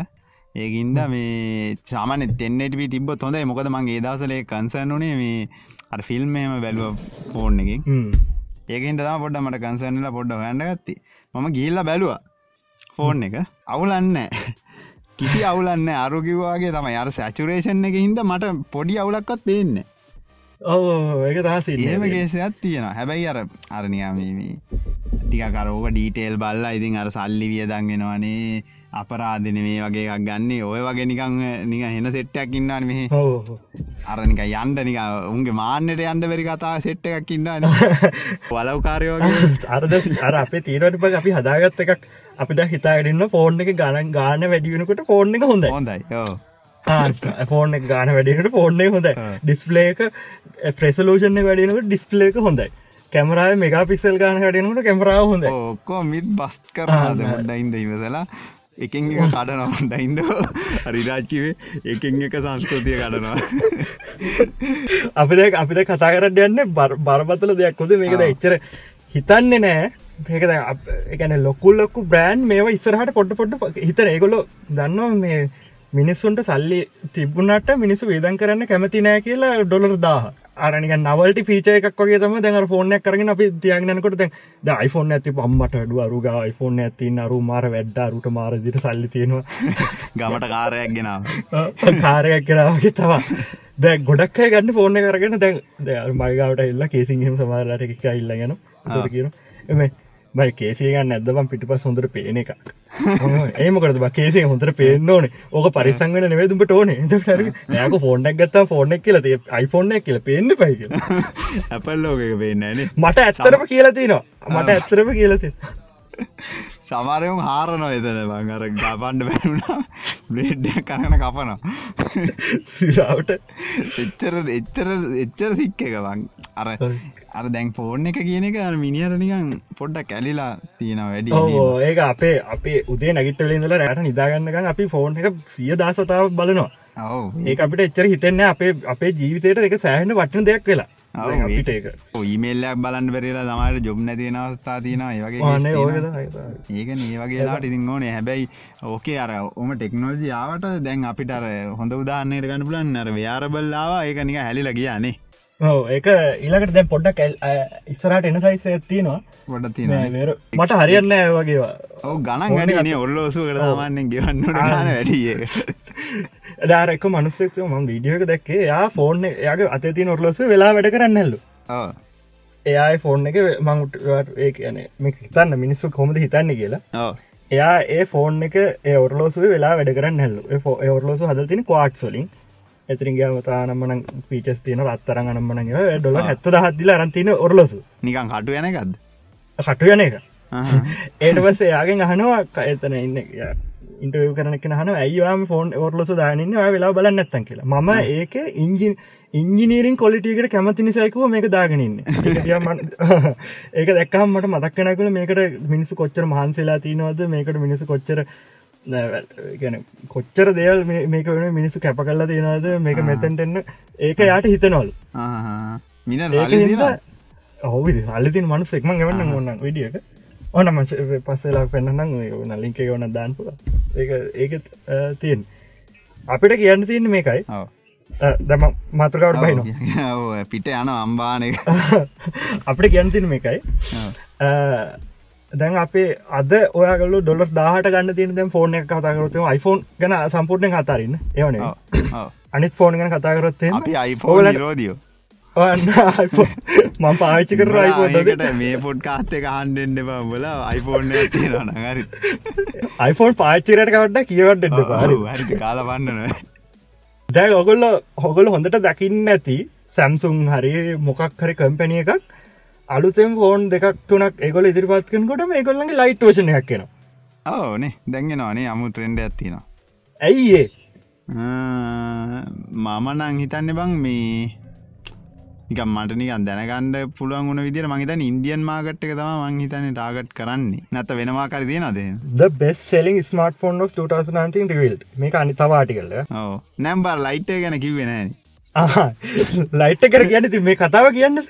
ඒකින්ද මේ සාමන තෙන්නෙට වී තිබ හොඳයි. මොකද මගේ දවසලේ කන්සන් වනේ මේ අ ෆිල්ම්මම බැලුව ෆෝන් එක ඒකින් තම පොඩ මට කන්සන්නල පොඩ්ඩ හඩ ගත්ති. මම ගිල්ල බැලවා ෆෝන් එක. අවුලන්න කිසි අවුලන්න අරුකිවවාගේ තම අර සැචුරේෂන් එක හින්ද මට පොඩි අවුලක්වත් පේන්න ඔව ඒක දහස ඒම කේසයක් තියෙන හැබැයි අර අරනියාමීමී ටික කරෝක ඩීටේල් බල්ලා ඉතින් අර සල්ලි විය දන්ගෙනවනේ අපරාධන මේ වගේ එකක් ගන්නේ. ඔය වගේ නිකං නික හෙන සෙට්ටයක් ඉන්නන්න මෙහ අරනික යන්ඩ නික උන්ගේ මාන්නට යන්ඩ වැරි කතා සෙට්ට එකක් ඉන්න [laughs] වලවකාරයෝගේ අරද අර අපේ තීරට ප අපි හදාගත්ත එකක්. අපි ද හිතාගරන්න ෆෝර්න් එක ගණන් ගාන වැඩියෙනකොට ෆෝර්න් එක හොඳ හොඳයි ෆෝර්න එක ගාන වැඩිනට ෆෝර්න හොඳ ඩිස්පලේක ප්‍රෙසලූෂණ වැඩිනකට ඩිස්පලේක හොඳයි. කැමරාව මෙගා පික්සල් ගාන හටනකට කැමරාව හොඳ ඔක්කෝ මිත් බස්් කරාද මොඩයින්ද ඉවසලා එකින් එක කඩනවා ඩයින්ඩ හරිරාජ්කිවේ එකින් එක සංස්කෘතිය කඩනවා. අපිද අපිද කතා කරට යන්න බරපතල දෙයක් කොද මේකද එච්චර හිතන්නේ නෑ ඒකද එකන ලොකුල් ලොක්කු බ්‍රෑන්් මේ ඉස්සරහට පොට්ට පොට්ට හිතර ඒගොලො දන්නවා මේ මිනිස්සුන්ට සල්ලි තිබුණට මිනිස්සු වේදන් කරන්න කැමති නෑ කියලා ඩොලර් දාහ අරනික නවල්ට පිච එකක් වගේ තම දැන් ෆෝර්නයක් කරගෙන අපි තියගනකොට ද iPhone ඇති පම්මට අඩු අරුග iPhone ඇති අරු මාර වැඩ්ඩ අරුට මාරදිට සල්ලි තියෙනවා. [laughs] ගමට කාරයක් ගෙනාව. කාරයක් කෙනාවගේ තවා දැ ගොඩක් ගන්න ෆෝර්න කරගෙන දැන් මයිගවට එල්ලා කේසිංහම සමාරලට එක ඉල්ලගෙන තොර කියන එම බයි කේසියගන්න ඇදබම් පිටිපස් හොඳට පේන එක ඒමකරද කේසේ හොඳට පේන්න ඕන. ඕක පරිසංගන නෙවේදුට ඕන. යක ෆෝර්නක් ගත්ත ෆෝර්නක් කියල iPhoneෆෝර්න කියල පේන්න පයි ඇපල් ලෝක පේන්නන මට ඇත්තරම කියලතිනවා මට ඇත්තරම කියලති සමාරයම හාරනො එතන. බං අර ගපන්ඩ බැරුණා බ්ලේඩ්ඩ කරන කපනවා. [laughs] සිරාවට. එච්චර එච්චර එච්චර සික්ක එක බං අර අර දැන් ෆෝර්න් එක කියන එක මිනිියට නිකන් පොඩ්ඩ කැලිලා තියෙන වැඩි ඒක අපේ අපේ උදේ නැගිටලින්දල රට නිදාගන්නකන් අපි ෆෝන් එක සිය දසතාව බලනවා. ඒ අපිට එච්චර හිතන්න අපේ අපේ ජීවිතයට එක සෑහන වටන දෙයක් වෙලා. ඊමේල්ලයක් බලන්න පෙරලා තමට ජොබ් නැතින අවස්ථා තියන ඒවගේ ඒක ඒ වගේලාට ඉතින් ඕනේ. හැබැයි ඕකේ අර ඔම ටෙක්නෝජි ආවට දැන් අපිට අර හොඳ උදාන්නයට ගන්න පුලන් අර ව්‍යාරබල්ලාවා ඒක නික හැලිල ගියානේ ඒක ඊලකට දැන් පොඩ්ඩක් ඉස්සරට එන සයිස ඇත්තිනවා ොඩ තින මට හරියන්න වගේවා ඔව ගණන් ගන ඔල්ලෝසු කරදාමන්නෙන් ගෙවන්න න වැඩිය ඩාරෙක්ක මනුස්සෙක් ම විඩියෝක දැක්කේ යා ෆෝර්න යාගේ අතති නොරලොසු වෙලා වැඩ කරන්නල්ලු එයායි ෆෝර්න් එක මංට ඒ කියන මේ හිතන්න මිනිස්සු කොමද හිතන්න කියලා. එයා ඒ ෆෝන් එක ඔරලෝසුව වෙලා වැඩ කරන්න හැල්ලු ඔරලෝසු හදතින කවාට් සොලින් එතිරින්ගේ මතානම්මන පීචස් තියන රත්තරන් අනම්මන ඩොල හැත්ත දහත්දිල අරන්තින ඔරලොසු. නිකන් කටු යන ගද කටු යන එක. ඒටවස එයාගෙන් අහනවා එතන ඉන්න ඉන්ටව කරන හන ඇයිවාම ෆෝන් ඔරලොස දානන්න වෙලා බලන්න ඇත්තන් කියලා. ම ඒක ඉංජින් ඉංජිනීරින් කොලිටියකට කැමති නිසයිකුව මේක දාගෙනන්න ඒක දැක්කම් මට මදක්කනකුල මේකට මිනිසු කොච්චර මහන්සේලා තියනවද? මේකට මිනිසු කොච්චර ගැන කොච්චර දේවල් මේක වෙන මිනිස්සු කැප කල්ලා තියෙනවද? මේක මෙතැන්ටෙන්න ඒක යාට හිතනවල්. මින ඔහු අල්ලතින් මනු එක්ම ගවන්න ඔන්න විඩියක ඕනම පස්සලා පෙන්න්නම් නලින්ක ඕන දාන්පු ඒ ඒකත් තියෙන් අපිට කියන්න තියන්න මේකයි. දම මතුරකවට බහින පිට යන අම්බානය [laughs] අපිට කියන්න තින මේකයි දැන් අපේ අද ඔයගල ඩොලස් දාහට ගන්න තින දැන් ෆෝර්න එක කතාකරොත් iPhoneෆෝන් ගැන සම්පූර්ණය කතාරන්න ඒවන අනිත් ෆෝන් ගැන කතාකරොත්තේ iPhone රෝදියෝ මම පාච්චි කර රයිපෝට මේ පොඩ් කාට් එක හන්ඩෙන්න්න බල තියෙන හරි. iPhone පාච්චිරට කවට්ට කියවට හරි. කාලපන්නන දැ ඔගොල්ල හොගොල හොඳට දකින්න ඇති සැම්සුන් හරි මොකක් හරි කම්පැනිය එකක් අලුතෙන් ෆෝන් දෙකක් තුනක් එගොල ඉදිරිපත්කනකොට ඒගොල්ලගේ ලයිට් වශනයක් කියෙන ඕනේ දැන්ගෙනවානේ අමු ට්‍රෙන්ඩ ඇත්තින ඇයි ඒ? මමනං හිතන්න බං මේ නිකම් මට නිකන් දැනගණ්ඩ පුළුවන් වුණ විදිර මහිතන් ඉන්දියන් මාගට් එක තම මංහිතන ටාගට් කරන්නේ. නැත වෙනවා කර තියෙනද The best selling smartphone of 2019 revealed. මේක අනි තවාටිකල්ල ඕ නැම්බර් ලයිට් ගැන කිවෙන ලයිට් කර කියන්න ති මේ කතාව කියන්න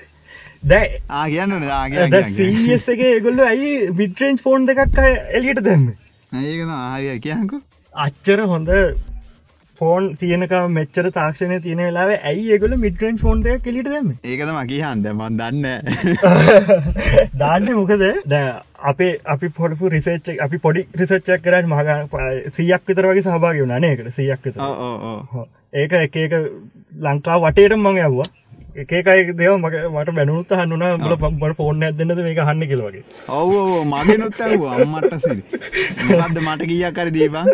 දැ කියන්න සගේ ගොල්ල ඇයි විටරෙන්ච් ෆෝන් දෙකක් එලියට දැම්ම? ඒක හරිය කියකු අච්චර හොඳ ෆෝන් තියනක මෙච්චර තාක්ෂණය තියෙන වෙලාව ඇයි ඒගොල මිටරෙන් ෆෝන්ටය කෙලිට දෙම ඒකතම කියහන්ද මන් දන්න දාන්න මොකද? දැ අපේ අපි පොඩපු රිසේච්ච අපි පොඩි රිසච්චක් කරට මහග සියක් විතර වගේ සහභාග වුණනේකට සියක් විතර. ඒක එක එක ලංකා වටේට මං ඇව්වා එකකයි දෙව මක මට බැනුත් හන්නුන බල පම්බට ෆෝර්න ඇදන්නද මේක හන්න කෙලවගේ ඔව් මගේ නොත්තැව අම්මට සිරි. මද මට කිය කර දීපන්?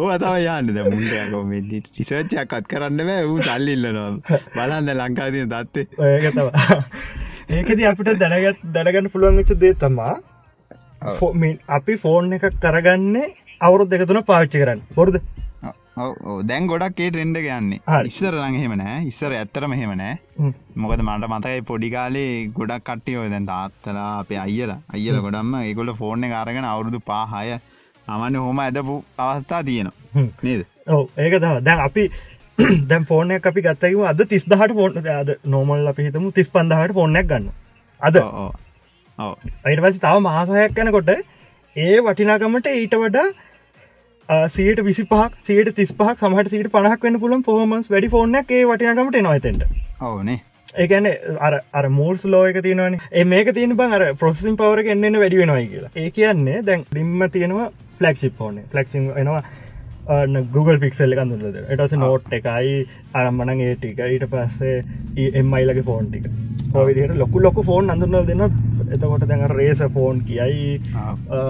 ඕ අතාව යන්න. ද මුන්ටයක ටිසර්චයක්කත් කරන්න බෑ. වූ සල්ලිල්ලනවා බලන්න ලංකාතිය දත්තේ ඒකතව ඒකද අපිට දැනගත් දැනගන්න පුළුවන් වෙච්ච දේ තමා අපි ෆෝන් එකක් කරගන්නේ අවුරුත් දෙකතුන පාච්චි කරන්න. බොරුද දැන් ගොඩක් ඒ ට්‍රෙන්ඩ ගන්නේ ඉස්සර රඟහෙමනෑ ඉස්සර ඇත්තරම හෙමනෑ මොකද මට මතකයි පොඩිකාලේ ගොඩක් කට්ටියෝ දැන් තාත්තලා අපේ අයියලා අයියල ගොඩම්ම ඒගොල ෆෝර්න කාරගෙන අවුරුදු පාහය අමන්න හොම ඇදපු අවස්ථා තියෙනවා. නේද? ඔව ඒක තම දැන් අපි [clears throat] දැම් ෆෝර්න අපි ගත්තකිම අද තිස් දහට ෆෝන් අද නෝමල් අපි හිතමු තිස් පන්දහට ෆෝර්නයක් ගන්න අද. අයිට පසි තව මාසායක් කැනකොට ඒ වටිනාකමට ඊට වඩා සීට විසි පහක් සීට තිස් පහක් සමහට සීට පහක් වන්න පුලම් ෆෝමස් වැඩි ෆෝනක් ඒ වටිනකමට නොතෙන්ට ඕනේ ඒකන අර මූර්ස් ලෝයක තියෙනවන. මේක තියෙන බං අර ප්‍රොසසින් පවර එන්නන්න වැඩි වෙනයි කියලා. ඒ කියන්නේ දැන් ලිම්ම තියෙනවා ෆලක්ෂිප් ෝන ෆලක්ෂි එනවා Google පික්සල් කඳුරද එටස නෝට් එකයි අරම්මනං ඒ ටික. ඊට පස්සේ එම්මයිලගේ ෆෝන් ටික. විදිහට ලොකු ලොකු ෆෝන් අඳුරන දෙන්න එතකොට දැන් රේස ෆෝන් කියයි.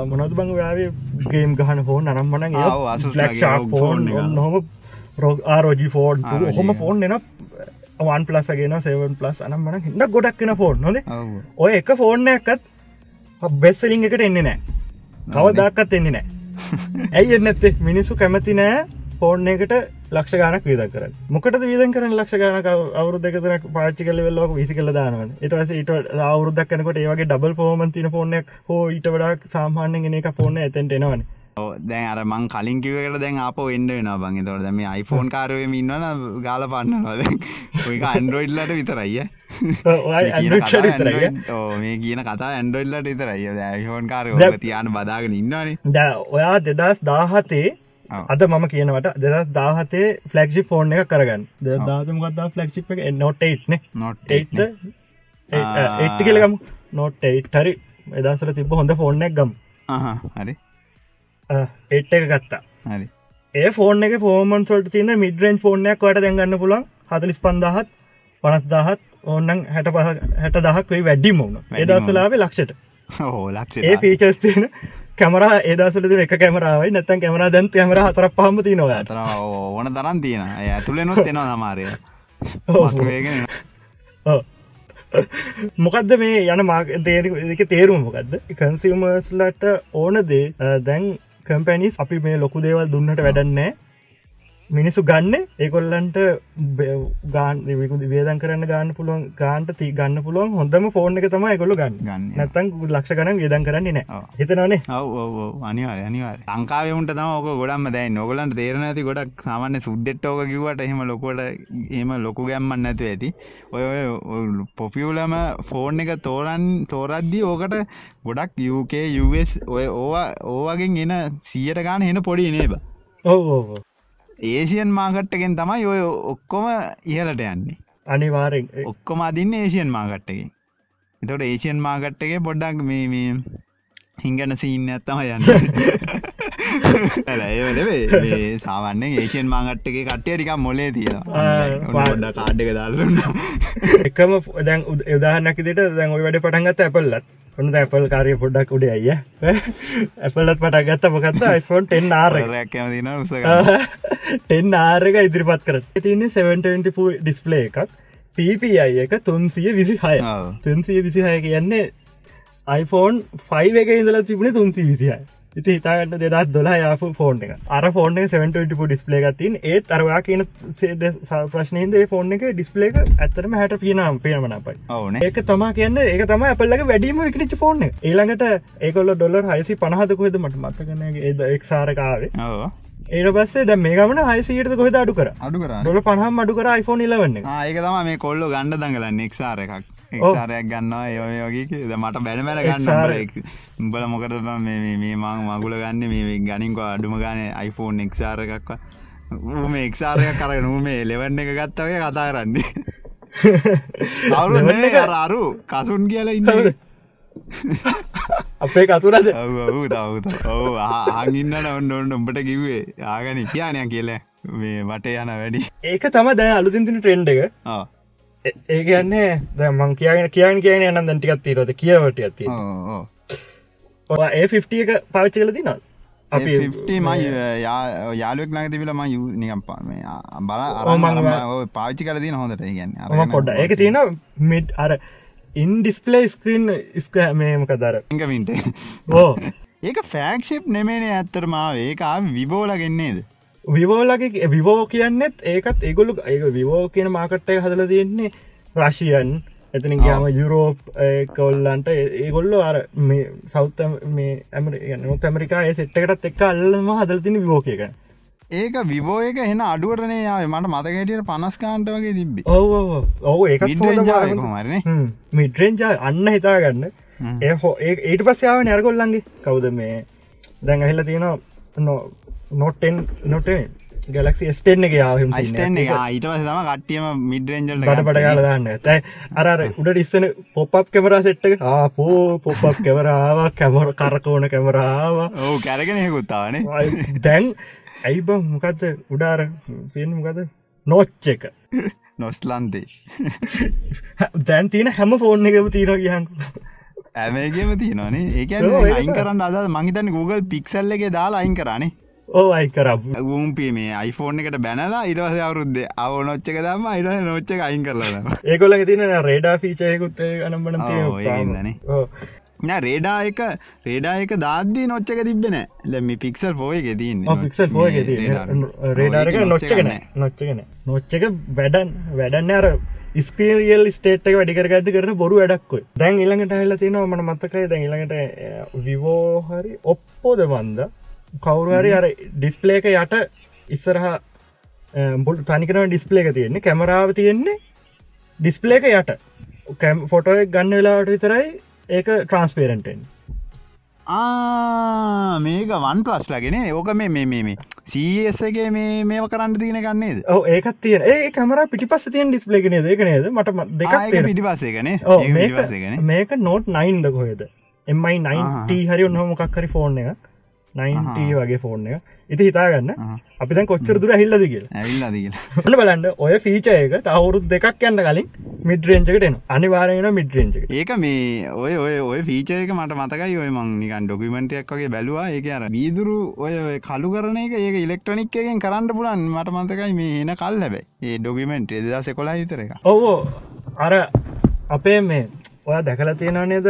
මොනොද බං යාවේ ගේම් ගහන ෆෝන් අනම්මන ෆෝන් රෝග ආරෝජි ෆෝන් හොම ෆෝන් එන වන් පලසගෙන සවන් පලස් අනම්මන හිට ගොඩක් කෙන ෆෝන් නොද ඔය එක ෆෝර්න එකත් බෙස්සලින් එකට එන්නේ නෑ. කවදක්කත් එන්නේ නෑ [laughs] ඇයි එන්නත්තේ මිනිස්සු කැමති නෑ ෆෝර්න එකට ලක්ෂ ගානක් විද කර මොකට විදන් කරන ලක්ෂ ගානක අවුරු දෙකතර පාච්චි කල වෙල්ලෝක විසි කල දානවන. එටවස ඊට අවුරුදක් කනකොට ඒවගේ ඩබල් ෆෝමන් තින ෆෝර්නයක් හෝ ඊට වඩක් සාමාන්‍යෙන් එක ෆෝර්න ඇතැන්ට එනවන. දැන් අර මං කලින් කිවකට දැන් අප එන්න වෙන බං. තොට දැම iPhoneෆෝන් කාරවම ඉන්නවන ගාල පන්නවාද ඔක ඇන්ඩරෝයිඩ්ලට විතරයිය [laughs] මේ කියන කතා ඇන්ඩරෝල්ලට විතරයි ෆෝන් කාර තියන බදාගෙන ඉන්නවානේ. ද ඔයා දෙදස් දාහතේ අද මම කියනවට දෙදස් දාහතේ ෆලක්ෂි ෆෝන් එක? කරගන්න දාතමගත්දා ෆලක්ෂිප් එක නොට්ටයිට්න නොට්ටයිට්ද එට්ටි කියලගම් නොට්ටයිට් හරි. එදසර තිබ හොඳ ෆෝර්නයක් ගම්. හරි එට් එක ගත්තා ඒ ෆෝන් එක ෆෝමන් සොල්ට තියන මිඩරෙන් ෆෝර්නයක් වට දැගන්න පුලන් හතලිස් පන්දහත් පනස් දහත් ඕන්නන් හැට පහ හැට දහක් වේ වැඩ්ඩි මුණ එදසලාවේ ලක්ෂට හෝ ලක්ෂ ඒ ෆීචස් තියෙන කැමර ඒදසල එක කැමරාවයි නැතන් කැමර දැන් කැමර හතර පහමති නොව අතර ඕන තරන් තියෙන ඇතුළෙ නොත් දෙෙනවා සමාරය මොකක්ද මේ යන මාක දේක තේරුම් මොකක්ද කන්සිමර්ස්ලට ඕන දේ දැන් කම්පැනිස් අපි මේ ලොකු දේවල් දුන්නට වැඩන්නෑ මිනිස්සු ගන්න ඒකොල්ලන්ට ගාන් වේදන් කරන්න ගන්න පුළුවන් ගාන්ට ති ගන්න පුළුවන් හොඳම ෆෝර්න එක තම කොල්ල ගන්න. ගන්න නැතන් ලක්ෂ ගන වේදන් කරන්නේ නෑ හිතනනේ අනිවාර අනිවාර ලංකාවමුට තම ඕක ගොඩම දැයි නොගලන්ට තේරන ඇති ගොඩක් සාමන්න සුද්දෙට්ටෝක කිවට එහෙම ලොකොට එම ලොකු ගැම්මන් නැතු ඇති. ඔය පොපියුලම ෆෝර්න් එක තෝරන් තෝරද්දී ඕකට ගොඩක් යුක ඔය ඕවා ඕවගෙන් එන සියට ගාන හෙන පොඩි නේබ. ඕ ඒසියන් මාකට්ටකෙන් තමයි ඔය ඔක්කොම ඉහලට යන්නේ. අනිවාරෙන් ඔක්කොම අදින්න ඒසියන් මාකට්ටකින් එතොට ඒසියන් මාකට්ටගේ පොඩ්ඩක් මේ හිංගන සිීන්න ඇත්තම යන්න [laughs] ඒ සාවන්නේ ඒසියන් මාගට්ටගේ කට්ටිය ටිකක් මොලේ තියෙනවා කාඩ්ඩක දාලන්න එකම දැන් උදාහනැක දෙට දැන් ඔයි වැඩ පටන්ගත් ඇපල්ලත් ඔන්න ඇපල් කාරය පොඩ්ඩක් උඩේ අය ඇපල්ලත් [laughs] පටගත්ත මොකත්ත iPhone 10 ආරයක් උස ටෙන් ආරක [laughs] ඉදිරිපත් කර තින්නේ 720 ඩිස්පලේ එකක්. PPI එක තුන්සිය විසි හය තුන්සිය විසිහය කියන්නේ iPhone 5 එක ඉඳලා තිබුණේ තුන්සි විසිහයි ඉති හිතාට දෙදත් දොලා යාපු ෆෝන් එක. අර ෆෝන් සෙන්ටපු ඩිස්පලේ ගතින් ඒත් අරවා කියන ප්‍රශ්නයද ෆෝන් එක ඩිස්පලේ එක ඇතරම හැට පියනම් පියමන පයි ඕන. ඒක තමා කියන්න ඒක තම අපල්ලක වැඩීම විකනිච ෆෝන් ඒළඟට ඒකොල්ල ඩොලර් හයිසි පනහදකොහෙද මට මත්තකන ඒද එක්සාරකාවේ ඒට පස්සේ ද මේ ගමන හයිසිට කොහෙද අඩු කර? අඩු කර. ොල පහම අඩු කර iPhone ඉලවන්න ඒක තම මේ කොල්ලො ගණඩ දඟලන්න එක්සාර එකක් එක්සාරයක් ගන්නවා ඒයෝගේ ද මට බැනමැල ගන්න උඹල මොකට මේ මං මගුල ගන්න? මේ ගනින්ක අඩුම ගන iPhone එක්සාර එකක්වා ඌම එක්සාරය කරන මේ ලෙවන්න එක ගත්තවය කතා කරන්නේ. එක- අරු කසුන් කියල ඉන්න. අපේ කතුරද? [laughs] ඔව් ආගින්න ඔන්න ඔන්න උඹට කිව්වේ. ආගන කියනය කියල මේ වට යන වැඩි. ඒක තම දැන් අලුතින්තින ට්‍රෙන්ඩ් එක. ඒ- කියන්නේ දැ මං කියගෙන කියන්න කියන යන්න දැන්ටිකත් තීරද කියවට ඇති. ඒ 50 එක පාවිච්චි කල තින ඒ 50 මයි යා- යාලුවෙක් ළඟ තිබිල ම නිකම් බල පාච්චි කල තින හොඳට ගැන්න පොඩ්ඩ ඒක තියෙන මිඩ් අර ඉන් ඩිස්පලේ ස්ක්‍රීන් ස්ක මේමක දර ඉංගමින්ට ඕ ඒක ෆෑක්ෂිප් නෙමේනේ ඇත්තර මාව ඒක විබෝල ගෙන්නේද විවෝලගේ විවෝ කියන්නෙත් ඒකත් ඒගොල්ලු ඒ විවෝ කියන මාකට්ටය හදල තියෙන්නේ රශයන් එතනින් ගයාම යුරෝප් කොල්ලන්ට ඒගොල්ලෝ අර මේ සෞත මේ ඇමරි නොත් ඇමරිකා ඒ සෙට්ටකටත් එක් අල්ලම හදල තින විවෝකයක ඒක විබෝ එක හෙන අඩුවටනේ යාව මට මතකටියට පනස්කාන්ට වගේ තිබ්බි. ඔව ඔවු ඒකත් මරන මිටරෙන්ජා අන්න හිතාගන්න. ඒ හෝ ඒ ඊට පස්සයාව නැරගොල්ලන්ගේ කවුද මේ? දැන් ඇහිල්ල තියෙනවා නොටෙන් නොටේ ගැලක්සි ස්ටෙන් එක යාවම අයිස්ටන් එක. ඊට පස තම කට්ටියම මිඩරෙන්ජල් ගට පට කාල දාන්න. ඇතයි අරර උඩ ඉස්සන පොප්ප් කැමරා සෙට්ක ආපෝ පොප්ප් කැමරාව කැමර කරකෝන කැමරාව ඕ කැරගෙනයකුත්තාවනේ දැන් ඇයිබ මොකක්ද උඩාර තියෙන මොකද නොච්ච එක. නොස්ලන්තේ දැන් තියෙන හැම ෆෝන් එකම තියෙන කියහකු ඇමේගේම තියනනේ ඒක අයින් කරන්න අද මහිතන්න Google පික්සල්ල එක දාලා අයින් කරනේ ඕ අයි කරබ ගූම්පේ මේ අයිෆෝන් එකට බැනලා ඉරවස අවරුද්ද අව නොච්චක දම ඉර නොච්චක අයින් කරලන ඒකොල්ල තින රේඩා ෆීචයකුත් අනම්බන ඒකින්දනේ. රේඩා එක රේඩා එක දාද්දී නොච්චක තිබෙන ලැම පික්සල් එක තින්න පික්සල් ෆෝ රේඩාරක නොච්චකන නොච්චකන නොච්චක වැඩන් වැඩන්න අර ස්පිරියල් ස්ටේට් එක වැඩිකරගට කරන බොරු වැඩක්කොයි දැන් ඉළඟට හල්ල තියෙනවා මන මත්තකයි දැන් ඉළඟට විවෝහරි ඔප්පෝද වන්ද කවරුහරි අර ඩිස්පලේක යට ඉස්සරහ බුල් තනිකන ඩිස්පලේක තියෙන්නේ. කැමරාව තියෙන්නේ ඩිස්පලේක යට. කැම් ෆොටෝ එක ගන්න වෙලාට විතරයි ඒක ට්‍රන්ස්පේරෙන්ටෙන් මේක වන් ප්‍රස් ලගෙන ඕක මේ මේ මේ මේ සීසගේ මේ මේව කරන්න තින ගන්නේද ඕ ඒක තියන. ඒ කමර පිටි පස්ස තියන් ඩිස්පලේගෙන දෙක නේද? මට දෙක පිටි පස්සේගන මේක නෝට් නයින්ද කොහෙද? එමයි නයින්ට හරි ඔන්නහොමකක්හරි ෆෝර්න එකක්. 9 වගේ ෆෝර්න ඉති හිතාගන්න අපි දැන් කොච්චර දුර හිල්ලද කියලා. ල [laughs] බලන්න ඔය ෆීච එක තවුරුත් දෙකක් යන්න කලින් මිඩරෙන්ජකට එන අනිවාරයෙන මිඩරෙන්ජ ඒක මේ ඔය ඔය ඔය ෆීචයක මට මතකයි ඔය මං නිකන් ඩොකිමෙන්ටයක් වගේ බැලවා. ඒක අර වීදුරු ඔය කලු කරන එක ඒක ඉලෙක්ට්‍රොනික්කයෙන් කරන්න පුලන් මට මතකයි මේ එන කල් ලැබයි ඒ ඩොකිමෙන්ට් එදස කොලා හිතරක ඔවෝ අර අපේ මේ ඔය දැකලා තියෙන නේද?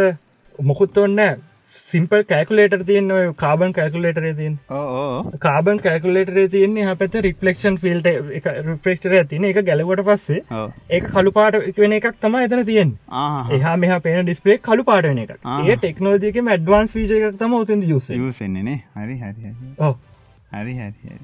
මොකුත් ඔන්නෑ සිම්පල් කෑකුලේට තියන්න ඔය කාබන් කෑකුලේටර තියන් කාබන් කෑකුලේටර තියන්නේ පැත රිපලෙක්ෂන් ෆිල්ට රිපෙක්ටර තින එක ගැලවට පස්සේ ඒ කළු පාට වෙන එකක් තම එතන තියෙන් එහා මෙහ පේන ඩිස්පලේ කළු පාටන එක ඒ ටෙක්නෝජයක මඩ්වාන්ස් වීජ එකක් තම උතින් යුස යසෙන්නේනේ හරි හරි හරි. හරි හරි හරි.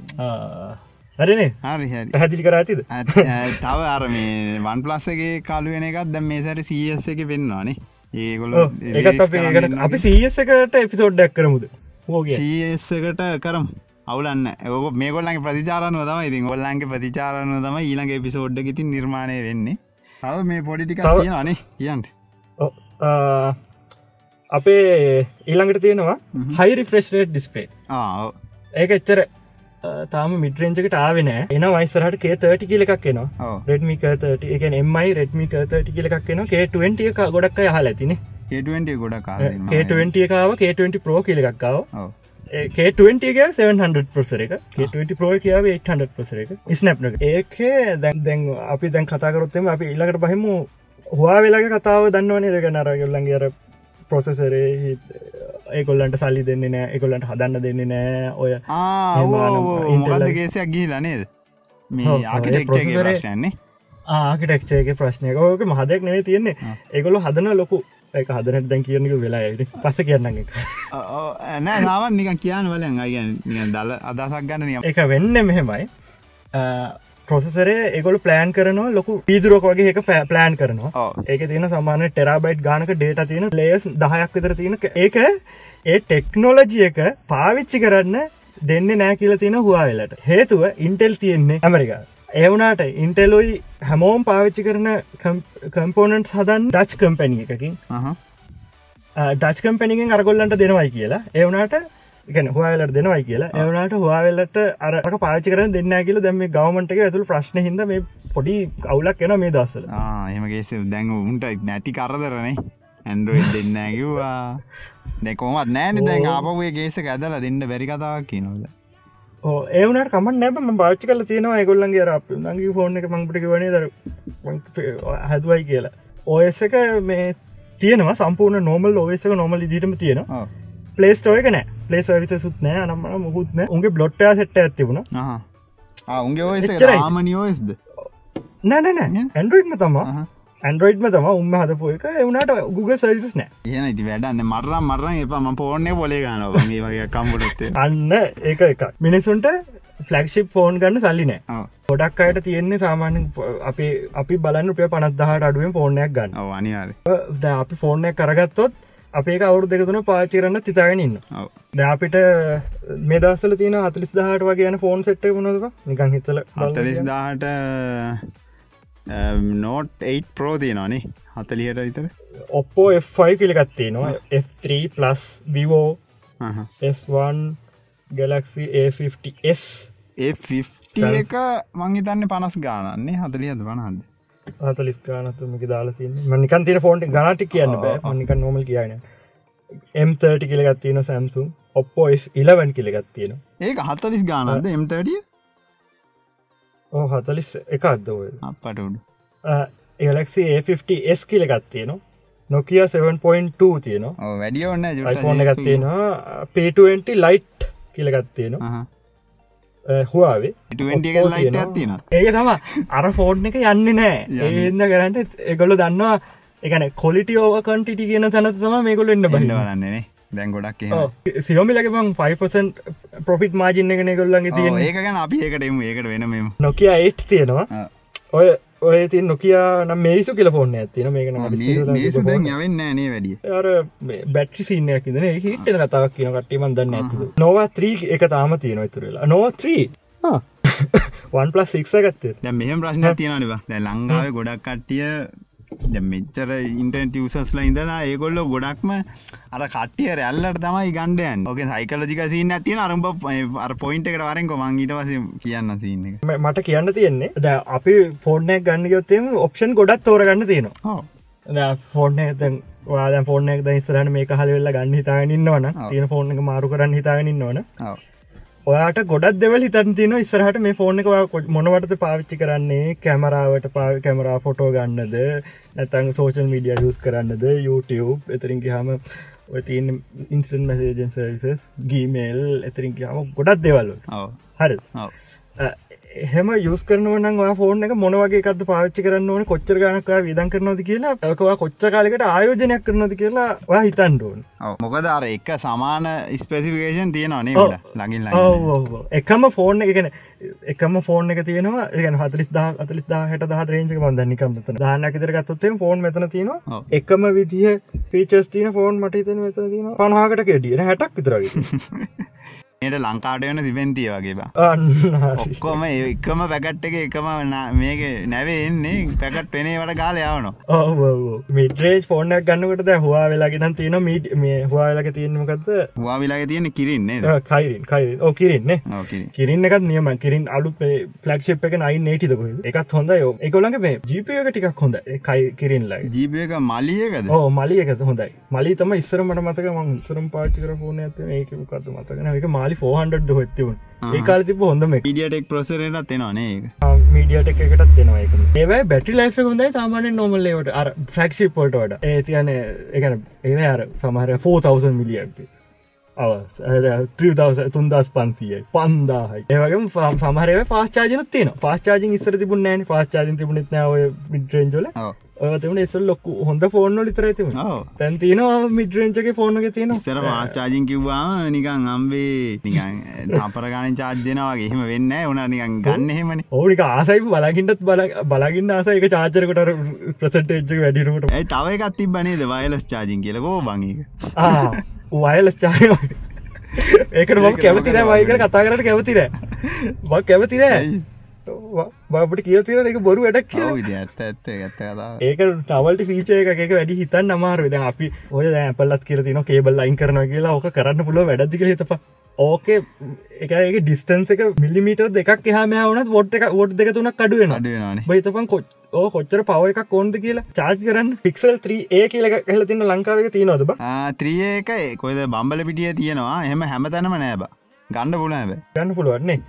හරනේ හරි හරි පැහැදිලි කරාතිද තව අර මේ වන් ප්ලස්සගේ කාලුවෙන එකත් දැම් මේ සැට සස් එක පෙන්වානේ ඒගොල ඒකත් අප ඒකට අපි සීස් එකට එපිසෝඩ්ඩක් කරමුද? සීසකට කරම්. අවුලන්න ඔක මේ ගොල්ලන්ගේ ප්‍රතිචාරනුව තම ඉතින්. ගොල්ලන්ගේ ප්‍රතිචාරනුව තම ඊළඟ එපිසෝඩ්ඩ ඉතින් නිර්මාණය වෙන්නේ. තව මේ පොඩිටික තව- කියනනේ. අපේ ඊළඟට තියෙනවා හයිරි ෆ්‍රෙස්රේට් ඩිස්පේ ඒක එච්චර තාම මිටරෙන්ජකට ආවෙන එන වයිසරහට කේ තර්ටි කියල එකක් එනවා. රෙඩමික තට එක එමයි රෙඩමික තට කියල එකක් එනවා. කේටුවෙන්ට එක ගොඩක් යහල ඇතින. කෙටුවෙන්ට ගොඩ කේටුවෙන්ට එකකාව කේටුවෙන්ට ප්‍රෝ කියල එකක්කාව කේටුවන්ටගේ 700 පසර එක කේට ප්‍රෝ කියාව 800 පසර එක. ස්නප්න ඒකේ දැන් දැන් අපි දැන් කතාකරොත්තම අපි ඉල්ලකට පහෙමු හවා වෙලාග කතාව දන්නවනේ. දෙක නරගල්ලන්ගේ අර ප්‍රොසෙසරේ ඒකොල්ලන්ට සල්ලි දෙන්නේ නෑ එකොල්ලන්ට හදන්න දෙන්නේ නෑ. ඔය මොකද කේසයක් ගිහිලා නේද? මේ ඔව්, ඔව්, ඒ ආකිටෙක්ගේ processor එක- ප්‍රශ්යන්නේ ආකිටෙක්ෂයක ප්‍රශ්නයක. ඕක මහදයක් නෙවේ තියෙන්නේ. ඒකොල හදන ලොකු. එක හදනට දැන් කියනක වෙලා ඇති පස කියන්න නෑ නාවන් නිකන් කියන්න වලන් අයගැන දල අදසක් ගන්න එක වෙන්න මෙහෙමයි ප්‍රොසෙසරේ ඒගොල ප්ලෑන් කරනවා ලොකු පීදුරක් වගේ එක ප්ලෑන් කරනවා. ඒක තියෙන සමාන ටෙරාබයිට් ගානක ඩේට තියෙන ලේස් දහයක් විතර තියෙන ඒක ඒ ටෙක්නෝලජිය එක පාවිච්චි කරන්න දෙන්න නෑ කියල තියෙන හවාවෙලට හේතුව ඉන්ටෙල් තියෙන්නේ ඇමරිකා ඒවනාට ඉන්ටෙලොයි හැමෝම් පාවිච්චි කරන කම්පෝනන්ට් හදන් ඩච් කම්පැනිය එකකින්. ඩච් කම්පැනිගෙන් අරගොල්ලන්ට දෙනවයි කියලා. ඒවනාට එකන හවාවෙලට දෙනවයි කියලා. ඒවනාට හවාවෙල්ලට අරක පාචි කරන දෙන්න කියල දැම ගවමන්ට එක ඇතුළ ප්‍රශ්න හිද මේ පොඩි කවුලක් එන මේ දස්සල එමගේස දැන් උන්ට නැති කරදරනේ ඇන්ඩරෝයි දෙන්න කිව්වා. දෙකොමත් නෑන දැන් ආපුේ ගේස ඇදල දෙන්න බැරි කතාවක් කියනවද ඒවනට කමන් නැබ භාච්ච කල තියෙනවා ඒගොල්ලන්ගේ රප නගේ ෆෝන් එක මංපටි වනේ දර හැදවයි කියලා. ඔයස එක මේ තියෙනවා. සම්පූර්ණ නෝමල් ඔයසක නොමල් දිටම තියෙනවා පලේස්ටෝයක නෑ. පලේ සවිස සුත් නෑ නම්ම මුහුත්න උගේ බ්ලොට්ටයා සෙට්ට ඇතිබුණ උන්ගේ ඔයස ආමනිියෝස්ද නෑනෑ ඇන්ඩරෝයිඩ්ම තමා. ඇන්ඩරෝයිඩ්ම තම. උම හදපු එක. එවනට Google සර්විස් නෑ. ඒන ඉති වැඩන්න මරම් මරන් එප. ම පෝර්ණය පොලේ ගනවා ඒ වගේ කම්බුලත්තේ අන්න ඒක එක මිනිසුන්ට ෆලක්ෂිප් ෆෝන් ගන්න සල්ලි නෑ. ගොඩක් අයට තියෙන්නේ සාමාන්‍ය අපි අපි බලන්න පය පනත්දහට අඩුවෙන් ෆෝර්නයක් ගන්න. අනිවාර ද අපි ෆෝර්නය කරගත්තොත් අපේ අවුරු දෙකතුන පාචිරන්න තිතාගෙනන්න ද අපිට මේ දස්සල තියන හතලිස් දහට වගේ යන ෆෝන් සෙට්ට වුණදක නිකන් හිතල හතලිස් දාට නෝට් 8 ප්‍රෝ තියනනේ හතලියට විතර? ඔප්පෝ F5 පිළිගත්තේ නවා F3 plus Vivo S1 Galaxy A50s ඒ එක මංහිතන්න පනස් ගානන්නේ හතලියද වනහන්ද හතලිස් ගානතුමක දාලා තින්න මනිකන් තින ෆෝන්ට ගනටි කියන්න බෑ. මනික නොමල් කියන M30 කියලගත්තියන සැම්සුම් ඔප්පෝ ඉලවන් කියලගත්තියෙන ඒක හතලිස් ගානද M30 ඕ හතලිස් එක අද ඔය අපටඩු එලක්සි A50s කියලගත්තියන නොකිය 7.2 තියනවා. වැඩිය ඔන්න ෆෝන් එකත්තියෙනවා P20 ලයිට් කියලගත්තියෙනවා හවාවේ ඒක තම අර ෆෝර්න් එක යන්න නෑ. ඒන්න කරට එකොල දන්නවා. එකන කොලිටි ඕව කන්ටිටි කියන තැන තම මේකොල එන්න බහින්න. බලන්නනේ දැන් ගොඩක් සියෝමිලක බං 5% පොෆිට් මාජින්න එක කොල්ලන්ගේ තියෙන ඒකගන අපි ඒකටම ඒකට වෙනම නොකිය ඒට් තියෙනවා. ඔය ඔය ති නොකිය නම් මේසු කියල ෆෝර්න ඇතින මේක යවෙන්න නේ වැඩිය. අර බැට්‍රි සින්නයක් ඉදන හිටන කතාවක් කියන කට්ටිමන් දන්න ඇතු නොවා ත්‍රී එක තාම තියෙන තුරලා නොවා ත්‍රී වන් [laughs] පලස් සික්ස ගත්තේ මෙහම ප්‍රශ්න තියෙනනවා දැ ලංඟාව ගොඩක් කට්ටිය මෙච්චර ඉන්ටට සස්ලා ඉඳලා ඒගොල්ල ගොඩක්ම අර කටිය රැල්ලට තමයි ගණ්ඩයන් ඕක සයිකලජික සින්න ඇතින අරම්භ අර පොයින්ට එකට වරෙන් කොමන් ඊට වස කියන්න තියන්න මට කියන්න තියෙන්නේ. ද අපි ෆෝර්නයක් ගන්න යොත්තෙම ඔප්ෂන් ගොඩත් තෝරගන්න තියෙනවා. ෆෝර්නය දැන් වාද ෆෝර්නයක් ද ඉස්සරන මේ හලවෙල්ල ගන්න හිතාගෙනන්නවන තියෙන ෆෝර්න එක මාරු කරන්න හිතාගෙනන්නවන ඔයාට ගොඩක් දෙවල් හිතන් තින ඉස්සරහට මේ ෆෝන් එක මොනවටද පාවිච්චි කරන්නේ? කැමරාවට පාව කැමරා ෆොටෝ ගන්නද? නැතන් සෝෂල් මීඩිය යස් කරන්නද? YouTube එතරින්ග හම තින් ඉන්ස්ටන් මසේජන් සර්සස් ගීමේල් එතරින්ග හම ගොඩක් දෙවල්ල හරි හෙම යස් කරනවන ෆෝන එක මොනවගේ එකත් පාච්චි කරන්න ඕන කොච්චර ගනක විදන් කරනොද කියලා ඇකවා කොච්ච කාලෙකට ආයෝජනයක් කරනොද කියලා හිතන්ඩුවන් මොකද අර එක සමාන ස්පෙසිිකේෂන් තියෙනනේ ලඟින් එකම ෆෝර්න එකන එකම ෆෝන් එක තියෙනවා එක හතලිස් දා අතලිස් දා හට දහ රේජක බන්දනිකම දානකතර ගත්තොත්තේ ෆෝන් මෙතන තියෙනවා. එකම විදිහ පීචස් තින ෆෝන් මට තන මෙත තින පනහකට කෙඩිය හැටක් විතරගේ [laughs] ට ලංකාට වන සිබෙන්තිය වගේ ඔක්කොම එකම පැකට් එක එකම මේක නැවේ එන්නේ පැකට් වෙනේ වට කාල යවන මිට්‍රේජ් ෆෝර්නක් ගන්නකට හවා වෙලාගෙන තියෙන මීට මේ හවාවෙලක තියෙනමකක්ද හවා වෙලාග තියෙන කිරින්නේ කයිරින් කයි ඕ කිරන්න කිරින්න එකත් නියම කිරින් අලු ෆලක්ෂප් එක නයි නේටිදක එකත් හොඳ යෝ එකොළඟ මේ ජීපයක ටිකක් හොඳ කයි කිරින්ලා ජීපයක මලියකද ඕ මලිය එකත හොඳයි. මලි තම ඉස්සරමට මතක මං සරම් පාචිකර ෆෝන ඇත ඒක කතු මතකන එක මලි 400 හොත්තිවුන් ඒකාල තිබ හොඳම ඩියටෙක් ප්‍රසරට තෙනවානේ මීඩියට එකටත් තියෙනවා එක ඒවයි බැටි ලයිෆ හොඳයි සාමානෙන් නොමල්ලේට අර ෆ්‍රක්ෂි පොල්ට වඩ. ඒ තියන එකන ඒ අර සමහර 4000 මිලියක්ති තුන්දස් පන්සියයි පන්දාහයි. ඒවගේ සමහරව පාස්චාජන තියන පාස්චාජින් ඉස්සර තිබුණ නෑන පාස්චාජන තිබුණෙත් නෑ මිටරෙන්ජල ඔයතිබන එසල් ලොක්කු හොඳ ෆෝර්න ලිතර ඇති තැන් තියන මිටරෙන්චගේ ෆෝර්නක තියෙන සර පාස්චාජින් කිව්වා නිකං අම්බේ නිකං අපරගාන චාර්ජනවාගේ එහෙම වෙන්න උන නිකන් ගන්න එහෙමන. ඕනික ආසයි. බලගින්ටත් බල බලගන්න ආසයක චාචරකට ප්‍රසටේජ්ක වැඩිරුට තව එකත් තිබනේද වයලස් චාජින් කියලකෝ බංක වයලස් චාය ඒකට ම කැමතින වයිකර කතා කරට කැමතින ම කැමතින බට කියතින එක බොරු වැඩක් කිය විදි ඇත්ත ඇත්ත ඇත්ත ඒක නවල්ට පීචය එකක වැඩි හිතන් අමාර වෙද අපි ඔය ඇපල්ලත් කියර තින කේබල් ලයින් කරන කියලා ඕක කරන්න පුළුව වැඩදික හිතප ඕකේ එක ඩිස්ටන්ස එක මිලිමිට දෙක් හම වනත් ොට් එක ොට් දෙක තුනක් කඩුවෙන බයිතපන් කොච් ඕ කොච්චර පව එකක් කොන්ද කියලා? චාර්ජ් කරන්න පික්සල් 3 ඒ කියල හල තින්න ලංකාවක තියනොද ත්‍රිය එක කොයිද බම්බල පිටිය තියෙනවා. එහෙම හැම තැනම නෑබ ගණ්ඩ පුල හැබ ගන්න පුළුවන්නේ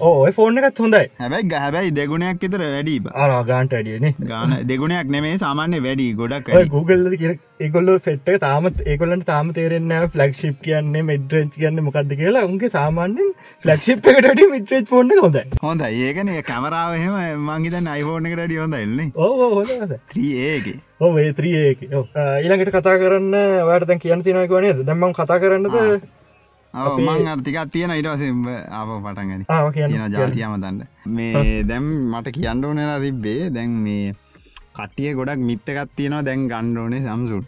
ඕ ෆෝර්න එකත් හොඳයි. හැබැයි ගැහැබැයි දෙගුණයක් විතර වැඩි ආර ගාන්ට අඩියන ගාන [laughs] දෙගුණයක් නෙමේ සාමාන්‍ය වැඩි ගොඩක් Google ඒගොල්ල සෙට්ට තාමත් ඒකොලට තාම තේරෙන්න ෆලක්ෂිප් කියන්නේ මෙඩ්‍රේච් කියන්න මොකක්ද කියලා. උන්ගේ සාමාන්‍යෙන් ෆලක්ෂිප් එකට මිට්‍රේච් ෆෝන්න හොඳ හොඳ ඒකන කැමරාවහෙම මංහිත නයිෆෝර්න එකට ඩිය හොඳයිල්න්නේ ඕ හොඳ ත්‍රියඒගේ ඕ ඒ ත්‍රියඒක ඊළඟට කතා කරන්න වැඩතන් කියන්න තිනක වනේ දැම්මන් කතා කරන්නද මං අර්තිකක් තියෙන ඉටවස ආප පටන්ගනි තියෙන ජාතියම තන්ට මේ දැම් මට කියන්න ඕනෙලා තිබ්බේ? දැන් මේ කට්ටිය ගොඩක් මිත්තකත් තියෙනවා. දැන් ගණ්ඩෝනේ සම්සුට්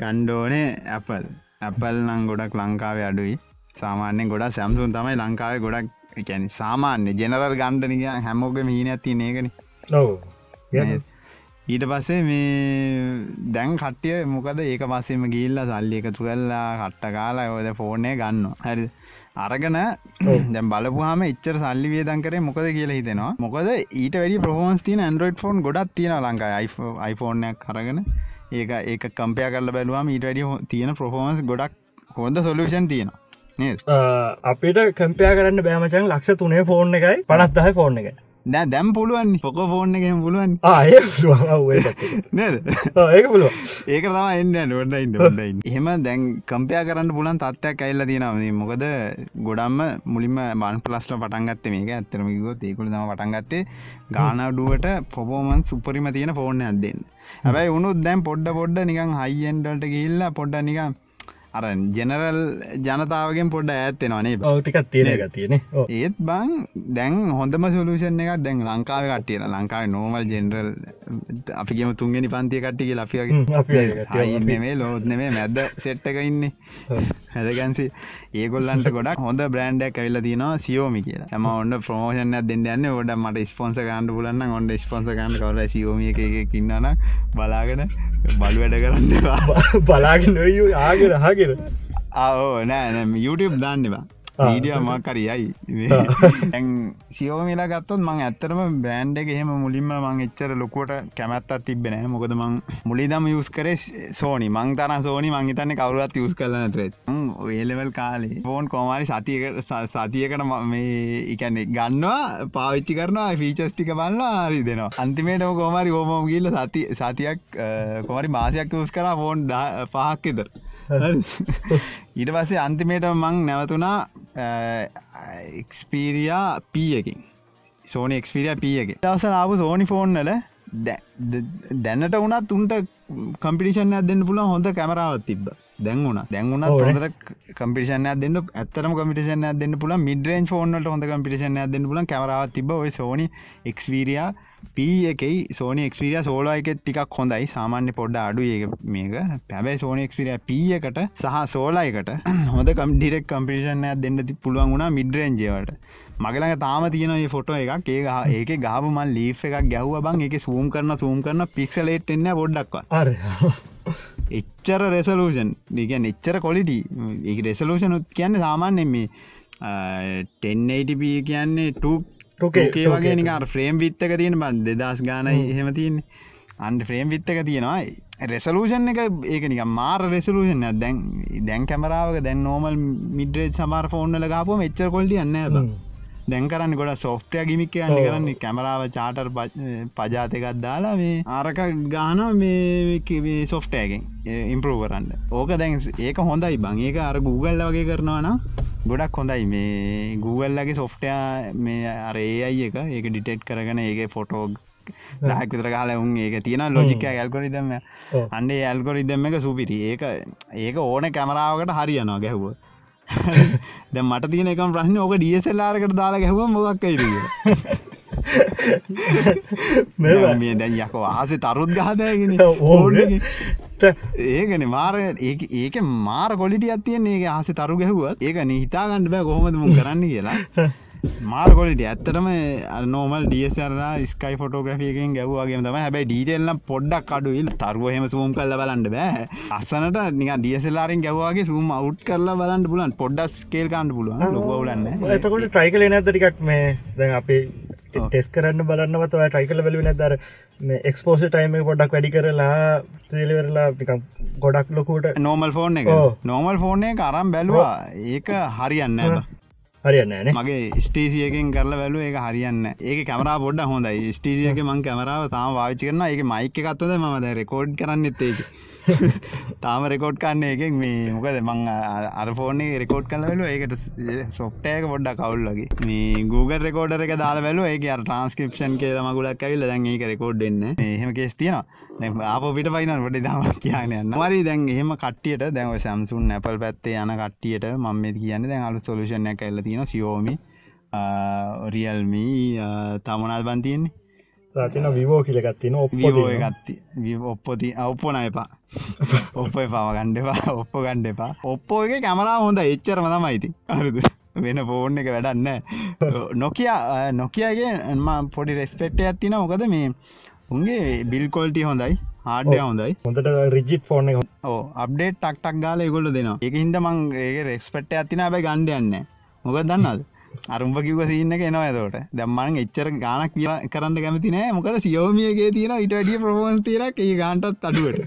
ගණ්ඩෝනේ ඇපල් ඇපල් නං ගොඩක් ලංකාවේ අඩුයි. සාමාන්‍යෙන් ගොඩක් සැම්සුන් තමයි ලංකාවේ ගොඩක් එකැනි සාමාන්‍ය ජෙනරල් ගණ්ඩනික හැමෝග මීන ඇති ඒකන ඊට පස්සේ මේ දැන් කට්ටිය මොකද ඒක පස්සෙම ගිල්ල සල්ලි එකතු කල්ලා කට්ට කාලා ඔද ෆෝර්නය ගන්න හරි. අරගන දැම් බලපුහම එච්චර සල්ලි වේදන් කරේ මොකද කියලා හිතෙනවා. මොකද ඊට වැඩි ප්‍රෝන්ස් තින ඇන්ඩරෝඩ් ෆෝන් ගොඩක් තියෙන ලංකා iPhoneෆෝර්නයක් කරගෙන ඒක ඒක කම්පය කරල බැලවාම ඊට වැඩි තියෙන ප්‍රෆෝමන්ස් ගොඩක් හොඳ සොලූෂන් තියෙනවා. අපිට කම්පයා කරන්න බෑමචන් ලක්ෂ තුනේ ෆෝර්න එකයි පනත්දහ ෆෝර්න එක දැ දැම් පුළුවන් පොක ෆෝර්න එකම පුළුවන්. ආය ඒක පුළුව ඒක තම එන්න නොඩ ඉන්න ොඩයි එහෙම දැන් කම්පයා කරන්න පුලන් තත්වයක් ඇල්ල තියෙනවද මොකද ගොඩම්ම මුලින්ම මන් පලස්ට පටන්ගත්ත මේක. ඇත්තරමිකෝ ඒකුල තම පටන්ගත්තේ ගානඩුවට පොපෝමන් සුපරිම තියෙන ෆෝර්න අදන්න හැබැයි උනුත් දැම් පොඩ්ඩ පොඩ්ඩ නිකන් හයිෙන්ඩට ගිල්ලා පොඩ්ඩ නිකම් අර ජෙනරල් ජනතාවගෙන් පොඩ්ඩ ඇත්තෙනවානේ බෞතිකත් තියෙන එක තියෙන ඒත් බං දැන් හොඳම සොලූෂන් එකක් දැන් ලංකාව කට්ටියන ලංකාව නෝමල් ජෙනරල් අපිගේම තුන්ගෙන පන්තිය කට්ටික ලපියගේ නෙමේ ලෝත් නෙමේ මැද්ද සෙට්ට එක ඉන්නේ. හැදගන්සි ඒගොල්ලන්ට ගොඩක් හොඳ බ්‍රන්ඩක් ඇවිල්ල තිනවා සියෝමි කියලා. ඇම ඔන්න ප්‍රමෝෂණ දෙන්න යන්න. ොඩ මට ස්පොන්ස ගන්ඩ පුලන්න ඔොන්ඩ ස්පොන්ස ගන්න. කවල සියෝමිය එක කින්නන බලාගෙන බලු වැඩ කරන්න බලාගෙන ආගෙන හාගෙන ආෝ නෑ YouTube දාන්නවා ීඩිය මකරයයි සියෝමිලා ගත්තොත් මං ඇත්තරම බ්‍රන්ඩ් එක එහෙම මුලින්ම මං එච්චර ලොකුවට කැමැත්තත් තිබෙන මොකද මං මුලිදම යස් කරේ සෝනි මං තර සෝනි මංහිතන්න කවරුවත් යස් කල නැතුවත් ඒලෙවල් කාලේ ෆෝන් කෝමාරි සතියකට සතියකට මේ එකන්නේ ගන්නවා පාවිච්චි කරනවා ෆීචස්ටික බල්ලා හරි දෙනවා. අන්තිමේට කෝමරි ෝමෝම ගිල්ල සති සතියක් කොමරි මාසයක් යස් කර ෆෝන් පහක්කෙද ඊට පස්සේ අන්තිමේට මං නැවතුනා එක්ස්පීරයා පී එකින් සෝනි එක්ස්පිරිය පිය එක දවස ආපු සෝනි ෆෝන්නල දැන්නට වනත් උන්ට කම්පිටිෂන් දෙන්න පුල හොඳ කැමරාවත් තිබ දැන් වුණ. දැන් වුණ හොඳ කම්පිෂන දෙන්න ඇතරම කමිටෂන දෙන්න පුල මිඩරෙන් ෆෝනට හොඳ කම්පිටෂන දෙන්න පුල කැමරාව තිබ ඔය සෝනි එක්ස්වීරයා පී එකයි. සෝනි එක්ස්පිරිය සෝලෝ එක ටිකක් හොඳයි. සාමාන්‍ය පොඩ්ඩ අඩු ඒ මේක. පැබැයි සෝනි එක්ස්පිරිය පී එකට සහ සෝලායකට [clears throat] හොඳ කම් ඩිරෙක් කම්පිෂන දෙන්න පුළුවන් වුණා මිඩරෙන්ජවට මගලඟ තාම තියෙන ෆොටෝ එකක්. ඒ ඒක ගාබ මල් ලී් එකක් ගැහ්ව බං. එක සූම් කරන සූම් කරන පික්සලේට් එන්න බොඩ්ඩක්වා එච්චර රෙසලූෂන් නික එච්චර කොලිටි ඒ රෙසලූෂන් උත් කියන්න සාමාන්‍යෙන් මේ ටෙන්ටප කියන්නේ ටේ. වගේ නිකාර ෆ්‍රේම් විත්තක තියෙන බන් දෙදස් ගාන එහෙම තියන්නේ. අන්ඩ ෆ්‍රේම් විත්තක තියෙනවා. රෙසලූෂන් එක ඒක නික මාර රෙසලූෂන් දැන් දැන් කැමරාවක දැන් නෝමල් මිඩ්‍රේජ් සමාර ෆෝන්නල ගාපුම එච්චර කොල්ඩි යන්න බ දැන් කරන්න ගොඩ සෝෆ්ටය ගිමික් යන්න කරන්න. කැමරාව චාටර් පජාතකත් දාලා මේ ආරක ගාන මේ සොෆ්ටයගෙන් ඉම්පරූවරන්න ඕක දැන් ඒක හොඳයි බං. ඒක අර Googleල්ල වගේ කරනවාන ගොඩක් හොඳයි. මේ Googleල්ලගේ සොෆ්ටය මේ අරේ අයි එක ඒක ඩිටෙට් කරගෙන ඒක ෆොටෝග් දහක් විතර කාල උන් ඒක තියෙන ලෝජික ඇල්කොරිදම අන්ඩේ ඇල්කොරිදම් එක. සුපිරි. ඒක ඒක ඕන කැමරාවකට හරියනවා ගැහුව [laughs] දැ මට තියෙන එකම් ප්‍රශ්න ඕක ඩියසෙල්ලාරකට දාලා ගැහුව මොක්කයිද [laughs] මේ දැන් යක ආසේ තරුත් ගහදයගෙන [laughs] ඕන. ඒකන මාර ඒක මාර කොලිටිය අත්තියන්නේ ඒ ආස තරු ගැහුවත්. ඒක නිහිතාගන්නඩ බෑ කොහොමද මුන් කරන්න කියලා මාර්කොලිට ඇත්තටම නෝමල් ඩියසරලා ස්කයි ෆොටෝග්‍රෆියකෙන් ගැව්වාගේ තම හැබයි ඩීටෙල්ලම් පොඩ්ඩක් අඩුවල් තරුවහෙම සූම් කල්ල බලන්න බෑ. අස්සනට නික ඩියසලාරෙන් ගැවවාගේ සූම් අවුට් කරලා බලන්න පුලන් පොඩ්ඩක් ස්කේල් කාන්ඩ පුළුවන්. ලොබලන්න එතකොට ට්‍රයිකල නැද ටිකක් මේ දැන් අපේ ටෙස් කරන්න බලන්නවත ටයිකල බලවෙන දර එක්ස්පෝස ටයිම පොඩක් වැඩි කරලා තේලවෙරලා ගොඩක් ලොකුට නෝමල් ෆෝන් එක. නෝමල් ෆෝන් එක අරම් බැලවා. ඒක හරියන්න හරියන්න මගේ ස්ටේසියකෙන් කරල වැලු ඒක හරියන්න ඒක කැමරා පොඩ්ඩ හොඳයි. ස්ටේසියක මං කැමරාව තාම වාවිචි කරන එක මයික එකත්වද මද රෙකෝඩ් කරන්න එත්තේක [laughs] තාම රෙකෝඩ් කන්න එක මේ මොකද මං අරෆෝර්නේ රෙකෝඩ් කල වෙලු ඒකට සොප්ටයක පොඩ්ඩ කවුල්ලගේ මේ Google රෙකෝඩර එක දාල වැලු ඒක ට්‍රන්ස්කපෂන් කියල මගුලක් ඇවිල්ල දැන් ඒක රෙකෝඩ් එන්න එහෙම කෙස් තියෙනවා. ආප පිට පයින ොඩි දම කියන්න මරි දැන් එහෙම කටියට දැව සැම්සුන් නැපල් පැත්තේ යන කට්ටියට මම කියන්න දැන් අලු සොලුෂණ ඇල්ල තියෙන සියෝමි රියල්මී තමනල් බන්තියන්නේ තින විවෝ කියලගත්තින ඔප්පෝ ගත්ති ඔප්පොති ඔප්පොන එපා. [laughs] ඔප්ප එපාව ගණ්ඩපා ඔප්ප ගණ්ඩ එපා. ඔප්පෝ එක කැමරා හොඳ එච්චරම තමයිති අරුද වෙන ෆෝන් එක වැඩන්න නොකිය නොකියගේ එම පොඩි රෙස්පෙක්ට ඇත්තින මොකද මේ උන්ගේ බිල් කොල්ටි හොඳයි ආඩ්‍ය හොඳයි. හොඳට රිජිත් ෆෝර්න ඕ අප්ඩේට් ටක්ටක් ගාල ගොල්ල දෙනවා. එක හිද මං ඒ රෙක්ස්පෙට් ඇතින බයි ගණ්ඩයන්න මොකද දන්නද අරුම්ප කිව සින්න එනවා ඇතවට දැම්මන් එච්චර ගානක් කියලා කරන්න කැමති නෑ. මොකද සියෝමියගේ තියෙන ඉට වැඩිය ප්‍රමෝන් තීරක් ඒ ගාන්ටත් අඩුවට.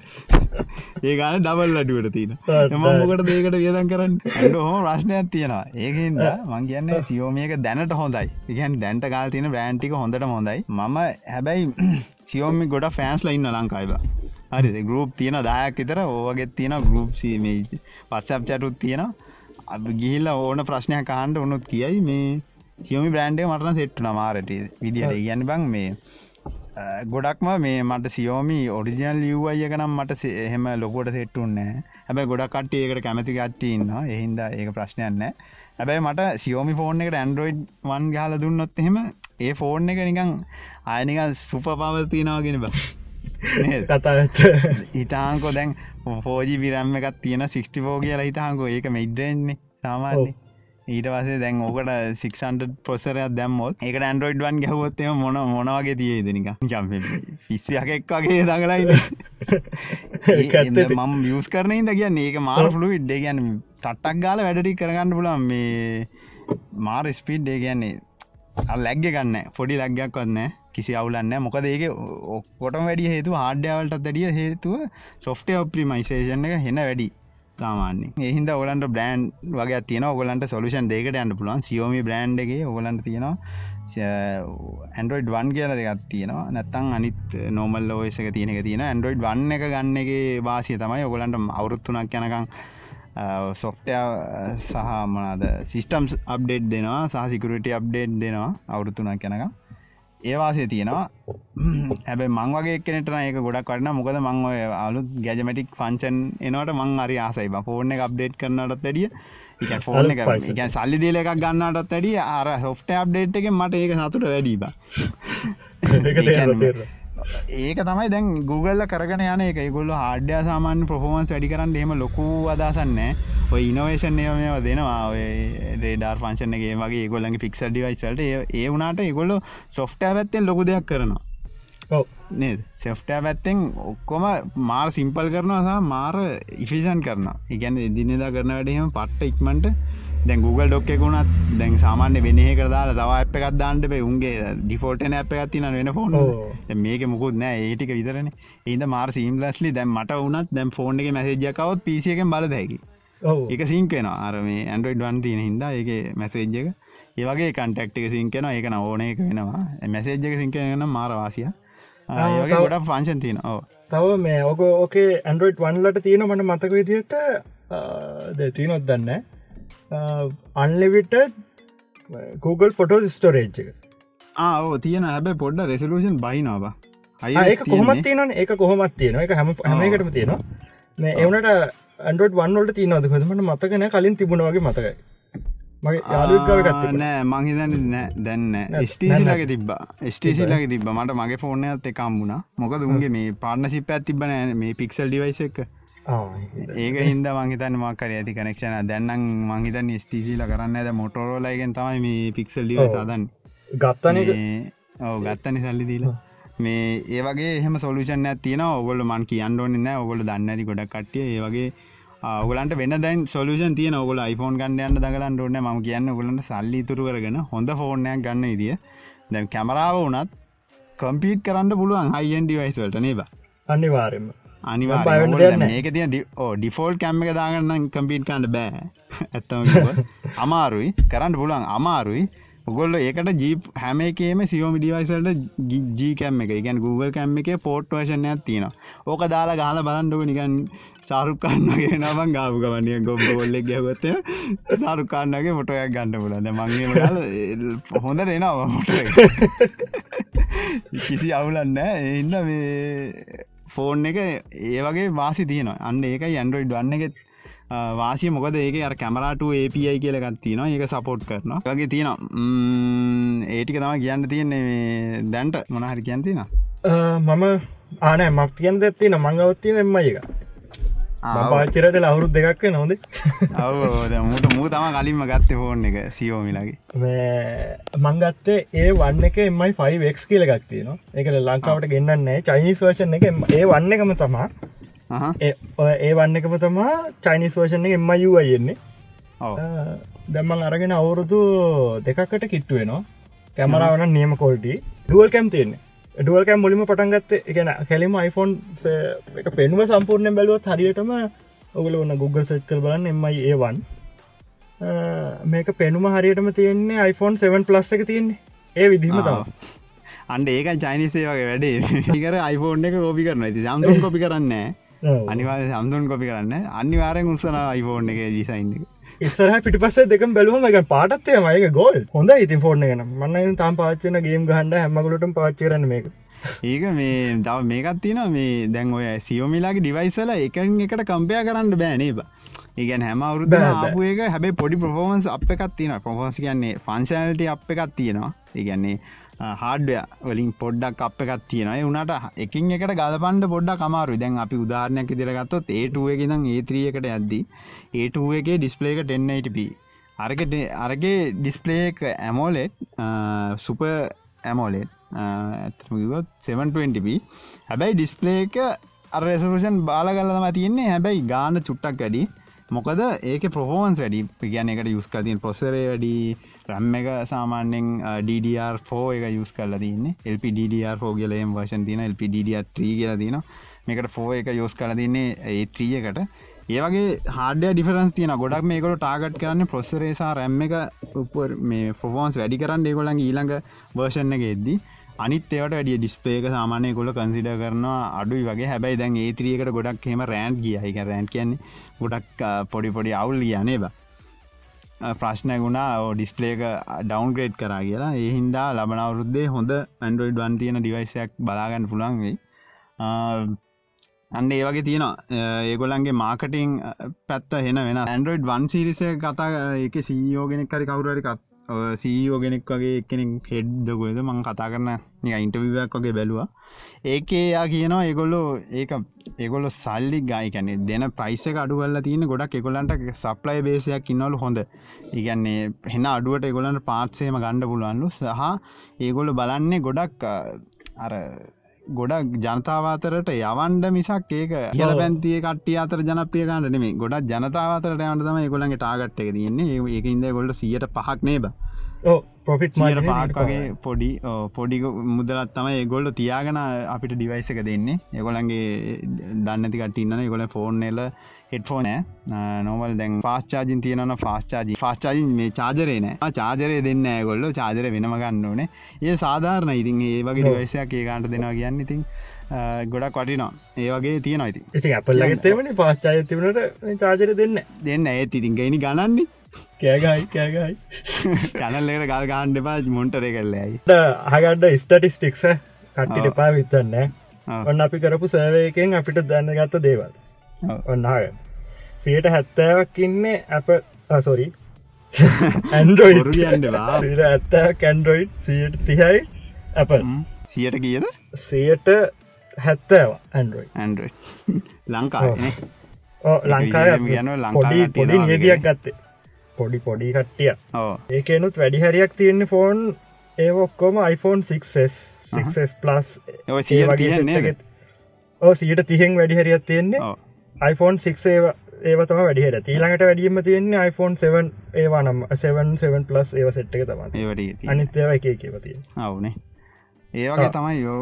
ඒ ගාන ඩබල් අඩුවට තියෙන එමමකට දේකට වියදන් කරන්න? හෝ ප්‍රශ්නයක් තියෙනවා. ඒකහින්ද මං කියන්න සියෝමියක දැනට හොඳයි. ඉගන් දැන්ට කාල් තියෙන බ්‍රෑන්ටික හොඳට හොඳයි. මම හැබැයි සියෝමි ගොඩ ෆෑන්ස් ලයින්න ලංකායිව හරි ගරුප් තියෙන දායක් විතර ඕවගෙත් තියෙන ගරුප් සීමේ පත්සප් චටුත් තියෙනවා ගිහිල්ල ඕන ප්‍රශ්නයක් කාණ්ඩ උනුත් කියයි මේ සියමි බ්‍රන්්ඩේ මටන සෙට්ට නමාරට විදිහට කියන්න බං මේ ගොඩක්ම මේ මට සියෝමි ඔරිසිනල් ලියව්වයක නම් මට එහෙම ලොකොට සෙට්ටුන්නෑ හැබැ ගොඩක් කට්ටිය ඒකට කැමති ගත්ටඉන්න එහින්ද ඒක ප්‍රශ්නයන්න හැබැයි මට සියෝමි ෆෝන් එකට ඇන්ඩරෝයිඩ් වන් ගහල දුන්නොත් එහෙම ඒ ෆෝන් එක නිකං අයනික සුප පවතිනාගෙන බ. කතාත් ඉතාංකො දැන් ෆෝජි විරම්ම එකත් තියෙන සිිස්ටිපෝ කියලා හිතාංකෝ ඒක මෙයිඩ්රෙන්නේ සාමාන්‍ය ඊට පසේ දැන් ඕකට 600 පොසරයක් දැම්මොත් ඒක ඇන්ඩරෝයිඩ් වන් ගැහවොත්තම මොන මොනවගේ තියේ දෙනික පිස්සියක් එක් වගේ දඟලයින්න [laughs] මම වියස් කරන ද කියන්න ඒක මාර පුළු විඩ්ඩේ ගැන ටට්ටක් ගාල වැඩටි කරගන්න පුලන් මේ මාර ස්පීඩ්ඩේ කියන්නේ ලැග්ග ගන්න පොඩි ලැග්ගයක් වන්න කිසි අවුලන්න මොකද ඒක ඔක්කොටම වැඩිය හේතු හාඩ්‍යවලට දැඩිය හේතුව සොෆ්ටය ඔප්‍රිමයිසේෂන් එක හෙන වැඩි සාමාන්‍ය එහින්ද ඔලන්ට බ්‍රන්් වගේ තියන ඔගලන්ට සොලුෂන් දෙකට යන්න පුළුවන්. සියෝමි බ්‍රන්් එක ඔගලන්ට තියෙනවා. ඇන්ඩරෝයිඩ් වන් කියල දෙකත් තියෙනවා. නැත්තං අනිත් නෝමල් ලෝස එක තියෙන එක තියෙන ඇන්ඩරෝයිඩ් වන්න එක ගන්න එක වාසිය තමයි ඔගලන්ට අවුරුත්තුනක් යනකං සොෆ්ටය සහ මනාද සිිස්ටම්ස් අප්ඩේට් දෙනවා. සහසිකරට අප්ඩේට් දෙනවා අවුරුත්තුනක් යනකම්. ඒවාසේ තියෙනවා. හැබ මං වගේ කෙනට ඒක ගොඩක් වටන මොකද මං ඔය අලුත් ගැජමටික් ෆංචන් එනවට මං අරි ආසයි. ෆෝර්න එක අප්ඩේට් කරනටත් ඇඩිය එක ෆෝර්න එක එක සල්ලි දේල එකක් ගන්නටත් ඇඩිය අර හොෆ්ට අප්ඩේට් එක මට ඒක සතුට වැඩීබ [laughs] ඒක තමයි දැන් Google කරගෙන යන එක. ගොල්ල ආඩ්‍ය සාමාන්‍ය ප්‍රහෝමන්ස් වැඩි කරන්න එම ලොකු අදසන්නේ ඔය ඉනවේෂන් මේවා දෙනවා. රේඩර් පංශනගේ වගේ ගොල්ලගේ පික්සල් ඩිවයිසල්ට ඒ වුණට ගොල්ල සොෆ්ට පැත්තෙන් ලොකු දෙයක් කරනවා. නේද? සෙෆ්ට පැත්තෙන් ඔක්කොම මාර් සිම්පල් කරනවා සහ මාර ඉෆිෂන් කරන ඉගැන දිනෙදා කරන වැඩීම පට්ට ඉක්මට දැන් Google ඩොක් එකකුණත් දැන් සාමාන්‍ය වෙනේ කරදාලා තව අප එකක් දාන්නට පේ උන්ගේ ඩිෆෝටන අප එකත්තින වෙන ෆෝන් මේක මුකුත් නෑ. ඒටික විතරන. ඒද මාර සිම්ලස්ලි දැන් මට වනත් දැම් ෆෝන් එක මැසේජ්ජකවත් පිසියකෙන් බල දැකි එක. සිංකෙන අර මේ ඇන්ඩරෝයිඩ් වන් තියන හිද ඒක මැසේජ් එක. ඒවගේ කන්ටක්් එක සිංකෙන ඒක ඕන එක වෙනවා. මැසේජ්ක සිංකෙන මාරවාසිය ඒවගේ ගොඩක් ෆංශන් තියන ඕ තව මේ ඕක ඕකේ ඇන්ඩරෝයිඩ් වන්ලට තියෙන මට මතක විදියට තියනොත් දන්න අන්ලිවිට Google පොටෝ ස්ටෝරේජ් එක. ආ තියෙන ඇබ පොඩ්ඩ රෙසලූෂන් බයිනවා ඒක කොහොමත් තියෙන එක කොහොමත් තියෙන එක හැම හැමකටම තියෙනවා. මේ එවනට ඇන්ඩෝඩ් වන්නලට තියනද හොදමට මතකන කලින් තිබුණවාගේ මතකයි. මගේ යාලුක්කාව ගත්ත නෑ මංහිතන නෑ. දැන්න ස්ටීසිලගේ තිබ්බා. ස්ටේසිලගේ තිබ මට මගේ ෆෝර්නයත් එකම්මුණ මොකද උන්ගේ මේ පාර්ණශිප ඇතිබන මේ පික්සල් ඩිවයිස එක ඒක හින්ද මංහිතන් මක්කර ඇති කනෙක්ෂන දැන්නම් මංහිතන් ස්ටීසිල කරන්න ඇද මොටෝරෝලයිගෙන් තමයි මේ පික්සල් ඔව්. සදන් ගත්තන ඔව ගත්තනි සල්ලි දීලා? මේ ඒවගේ එහම සොලුෂන් තියෙන ඔගොල මන් කියන්න ඕන්න නෑ ඔගොල දන්න ඇති ගොඩක් කට්ටිය. ඒවගේ ඔගලන්ට වෙන දැන් සොලුෂන් තියන ඔගල iPhoneෆෝන් ගන්න යන්න දගලන්න ඕන්න ම කියන්න ගොලට සල්ලි තුරු කරගෙන හොඳ ෆෝර්නයක් ගන්න ඉදිය දැන් කැමරාව වනත් කම්පීට් කරන්න පුළුවන් හයින් ඩිවයිස්වලට නේබ අනිවාරෙන්ම අනිවා. මේක තින ඩිෆෝල් කැම්ම එක දාගන්න කම්පීට් කන්න බෑ. [laughs] ඇත්තම අමාරුයි. කරන්න පුළුවන්. අමාරුයි. ඔගොල්ල ඒකට ජීප හැම එකේම සියෝමි ඩිවයිසල්ට ජීකැම් එක. ගැන් Google කැම්ම එක පෝට් වශනයක් තියෙන ඕක දාලා ගාල බලන්ඩුව නිකන් සාරුක්කන්නගේ නමන් ගාපු ගවනිය ගොබ ගොල්ලෙක් ගැවත්තය සාරුකාන්නගේ මොටයක් ගන්න පුලද මගේ හොඳ මොට කිසි අවුලන්න එන්න මේ ෆෝන් එක ඒ වගේ වාසි තියනවා. අන්න ඒක ඇන්ඩරෝයිඩ් වන්න එකෙත් වාසිය මොකද? ඒක අර කැමරට API කියලගත් තියෙන ඒක සපෝට් කරන වගේ තියෙන ඒටික තම කියන්න තියන්නේ දැන්ට. මොනහරි කියන්න තින මම ආනෑ මක් කියන්න ඇත්තින මංගවත්තින එම එක. පාචිරට ලවුරුත් දෙකක් නොද මුට මූ තම කලින්ම ගත්ත ෆෝන් එක සියෝමිලගේ මංගත්තේ ඒ වන්න එක එමයි 5ක් කියල ගත්තිය න එක ලංකාවට ගෙන්න්නන්නේ චයිනිස් වර්ෂන් එක ඒ වන්න එකම තමා. ඒ වන්න එකම තමා චයිනිස් වර්ෂන් එක එම යු අයෙන්නේ දැම්මන් අරගෙන අවුරුදු දෙකකට කිට්ටුවෙනවා කැමරාවන නියම කොල්ටි ඩුවල් කැම් තියන්නේ ඩුවල් කැම් මුලිම පටන්ගත්ත එකන කෙලිම iPhoneෆෝන් එක පෙනුම සම්පූර්ණය බැලුවත් හරියටම ඔගල ඔන්න Google සෙට් කර බලන්න එමයි ඒවන් මේක පෙනුම හරියටම තියෙන්නේ iPhone 7 ප්ලස් එක තියෙන්නේ. ඒ විදිහම තම අන්ඩ ඒක චයිනිසේ වගේ වැඩේ. ඒකර iPhone එක කෝපි කරන ඇති සම්තුන් කොපි කරන්න අනිවා සම්තුන් කොපි කරන්න අනිවාරෙන් උත්සන iPhone එක ජිසයින් එක ඉස්සර පිටි පස්සේ දෙක බැලුවම එක පාටත්ය මයක ගෝල් හොඳ ඉතින් ෆෝර්න ගෙන මන්න තාම් පාච්චන ගේම් ගහන්ඩ හැමගලට පාච්චරන්න මේක. ඒක මේ දව මේකත් තින මේ දැන් ඔය සියෝමිලාගේ ඩිවයිස්වල එකන් එකට කම්පයා කරන්න බෑනේබ ඒගැන් හැම අවුරුද බෑ, බෑ. ආපු එක හැබයි පොඩි ප්‍රෆෝමන්ස් අප එකක් තියෙන පොහොස් කියන්නේ ෆංශනලට අප එකක් තියෙනවා. ඒගැන්නේ හාඩ්ය වලින් පොඩ්ඩක් අප එකක් තියෙන උනට එකින් එකට ගලපන්ඩ පොඩ්ඩක් අමාරු දැන් අපි උදාහරණයක් දිරගත්තොත් ඒටුව එක දම් ඒත්‍රියකට ඇද්දි ඒටුව එකේ ඩිස්පලේක 1080p අරකට අරගේ ඩිස්පලේ එක ඇමෝලෙට් සුප ඇමෝලෙට් ඇතමගොත් 720p හැබැයි ඩිස්පලේ එක අරෙසරුෂන් බාලගල්ලම තියන්නේ. හැබැයි ගාන චුට්ටක් වැඩි. මොකද ඒක ප්‍රහෝන්ස් වැඩි. පිගන එකට යුස් කතින් පොසරේ වැඩි. රැම් එක සාමාන්‍යෙන් DDR4 එක යුස් කල්ල තින්න LPDDR4 කියලම් වර්ෂන් තින LPDDR3 කියලා තින මේකට ෆෝ එක යෝස් කල තින්නේ ඒ ත්‍රියකට ඒවගේ හාඩ ඩිෆරන්ස් තියන ගොඩක් මේකොට ටාගට් කරන්න පොස්සරේසා රැම් එක උපර් මේ ෆොෆෝන්ස් වැඩි කරන්න ඒගොලන් ඊළඟ වර්ෂණ එක එද්දි අනිත් ඒවට වැඩිය ඩිස්පේක සාමානය කොල කන්සිඩ කරනවා අඩුයි වගේ. හැබැයි දැන් ඒත්‍රියකට ගොඩක් හෙම රෑන්් ගිය. එක රෑන් කියන්නේ ගොඩක් පොඩි පොඩි අවුල් කියනේ බ ප්‍රශ්නය ගුණා ඩිස්පලේක ඩවන්ග්‍රේඩ් කරා කියලා. ඒ හින්දා ලබනවරුද්දේ හොඳ ඇන්ඩරෝයිඩ් වන් තියෙන ඩිවයිසයක් බලාගන්න පුළන් වෙයි. අන්න ඒ වගේ තියෙනවා. ඒගොලන්ගේ මාකටිං පැත්ත හෙන වෙන ඇන්ඩරෝයිඩ් වන් සිරිස කතා එක සීයෝගෙනෙක් කරි කවුරරිකත් සීෝ ගෙනෙක් වගේ කෙනෙක් හෙඩ්දකොද මං කතා කරන ඉන්ටවිවක් වගේ බැලවා. ඒකේ යා කියනවා ඒගොල්ලෝ ඒක ඒගොල්ල සල්ලි ගයිකැනෙ දෙන ප්‍රයිස අඩුවල්ල තියෙන ගොඩක් එකොලන්ට සප්ලයි බේසයක් ඉන්නවලු හොඳ. ඉගන්නේ හෙන අඩුවට එගොලන්ට පාත්සේම ගණ්ඩ පුළුවන්ලු. සහ ඒගොල්ල බලන්නේ ගොඩක් අර ගොඩක් ජනතාවාතරට යවන්ඩ මිසක් ඒක කියල. පැන්තිය කටිය අතර ජනප්‍රිය ගන්නට මේ ගොඩක් ජනතාවතරට යන්නතම ඒගොලන්ගේ ටාගට් එක තියන්නේ. ඒක ඉන්ද ගොල්ට සියට පහක් නේබ පොෆිට් සියට පහක් වගේ පොඩි පොඩි මුදලත් තම ඒගොල්ල තියාගෙන අපිට ඩිවයිස එක දෙන්නේ. ඒගොලන්ගේ දන්නති කටඉන්න ගොල ෆෝන් එල හෙට්ෆෝන නොවල් දැන් පාස්චාජින් තියන ෆාස්චාජි ෆාස්චාජින් මේ චාජරේ නෑ. චාජරය දෙන්න ගොල්ල චාජර වෙනම ගන්න ඕනේ. ඒ සාධාරණ ඉතින් ඒ වගේ ඔව්. ඩිවයිසයක් ඒකාන්ට දෙනවා කියන්න ඉතින් ගොඩක් වටිනවා. ඒ වගේ තියෙන ඉති ඉතින් අපල්ලගත්තේවන පාශ්චාය තිබනට චාජර දෙන්න දෙන්න ඒත් ඉතින් ගයිනි ගණන්නේ. කෑගයි කෑගයි කැනල්ලට ගල් ගාන්ඩ පා මොන්ටරේ කරලයි හගඩ ස්ටටිස්ටික්ස කට්ටිට. පා විතන්න ඔන්න අපි කරපු සෑවයකෙන් අපිට දැන්න ගත්ත දේවල් ඔන්නහග සියට හැත්තෑවක් ඉන්නේ අප සොරි ඇන්ඩරෝයි කියන්නවා ඇත්ත කැන්ඩරෝයිඩ් සියට තිහයි Apple. සියට කියද? සයට හැත්තෑවා ඇන්ඩරෝයි ඇන්ඩ ලංකා ලංකාය කියන ලංකා පොඩි. නියදියක් ගත්තේ. පොඩි පොඩි කට්ටිය ඒකනුත් වැඩි හරියක් තියෙන්නේ ෆෝන් ඒ ඔක්කොම iPhone 6s 6s ප්ලස් ඕ සියට තිහෙන් වැඩි හරියක් තියෙන්නේ iPhone 6 ඒව ඒවතම වැඩිහර තීළඟට වැඩියම තියෙන්නේ iPhone 7 ඒවා නම් 77 ප්ලස් ඒව සෙට් එක තම ඒවට අනිත් ඒව එක කියව තිය අවුනේ ඒවගේ තමයි යෝ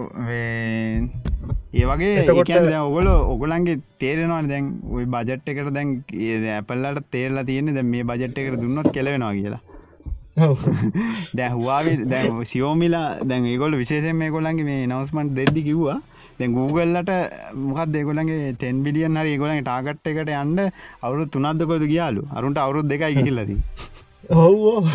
ඒ වගේ එතකොට- ඒකන් දැ ඔගොල ඔගොලන්ගේ තේරෙනවා දැන් ඔයි බජට් එකට දැන් ඇපල්ලට තේරලා තියෙන දැ මේ බජට් එකට දුන්නොත් කෙලවෙනවා කියලා. දැ හවාවේ දැ සියෝමිලා දැන් ඒගොල විශේෂෙන් මේ ගොලන්ගේ මේ නවස්මන්ට දෙද්දි කිව්වා දැන් Googleලට මොකක් දෙගොලන්ගේ ටෙන් බිලියන් හරි ගොලන් ටාගට් එකට යන්න අවුරු තුනත්දකොද ගියාලු? අරුන්ට අවුරුත් දෙකයි ගිහිල්ලදී ඔව්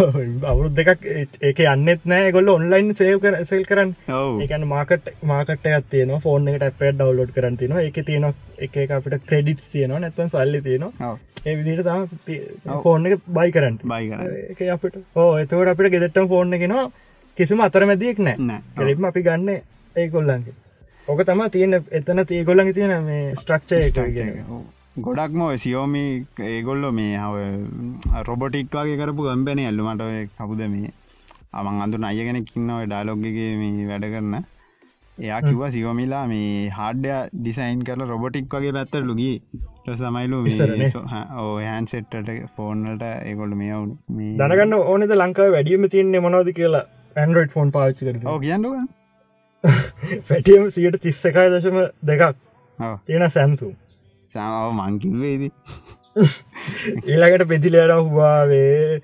අවුරුත් දෙකක් ඒක යන්නෙත් නෑ ගොල්ල ඔන්ලයින් සේව කර සෙල් කරන්න. ඔව්. ඒකන මාකට මාකට තියන ෆෝන් එකට අප ඩවලෝඩ් කරන්න තින එක තියන එක අපිට ක්‍රඩිට් තියනවා නැත්තන් සල්ලි තියෙනවා. ඒ විදිට තම ෆෝන් එක බයි කරන්න බයි කරන්න. ඒක අපිට ඕ එතවට අපිට ගෙදෙට්ටම් ෆෝන් එකෙනවා කිසිම අතර මැදියෙක් නෑ. කෙලිපම අපි ගන්න ඒ කොල්ලන්ගේ ඕක තම තියෙන එතන තියගොල්ලඟ තියෙන මේ ස්ට්‍රක්ෂය ගොඩක්ම සියෝමි ඒගොල්ලො මේ හව රොබොටික් වගේ කරපු ගම්බැන ඇල්ලු. මට ඔය කපුද මේ? අමන් අඳු අයගෙන කින්නව ඩාලොග්ගේ මේ වැඩ කරන්න එයා කිව සියෝමිලා මේ හාඩ්‍ය ඩිසයින් කරල රොබොටික් වගේ පැත්තර ලුගී සමයිලු ඉස්සරනේ. ඕ හැන් සෙට්ට ෆෝර්නට ඒගොල්ල මේ මේ දැනගන්න ඕනෙද ලංකාව වැඩියම තියන්නේ මොනවද කියලා ඇන්ඩරෝයිඩ් ෆෝන් පාච්චි කර ඕ කියන්නක [laughs] පැටියම සියට තිස්සකයි දශම දෙකක්. තියෙන සැම්සුම් සාමාව මංකිවේද [laughs] ඊළඟට පෙදිලයට හවාවේ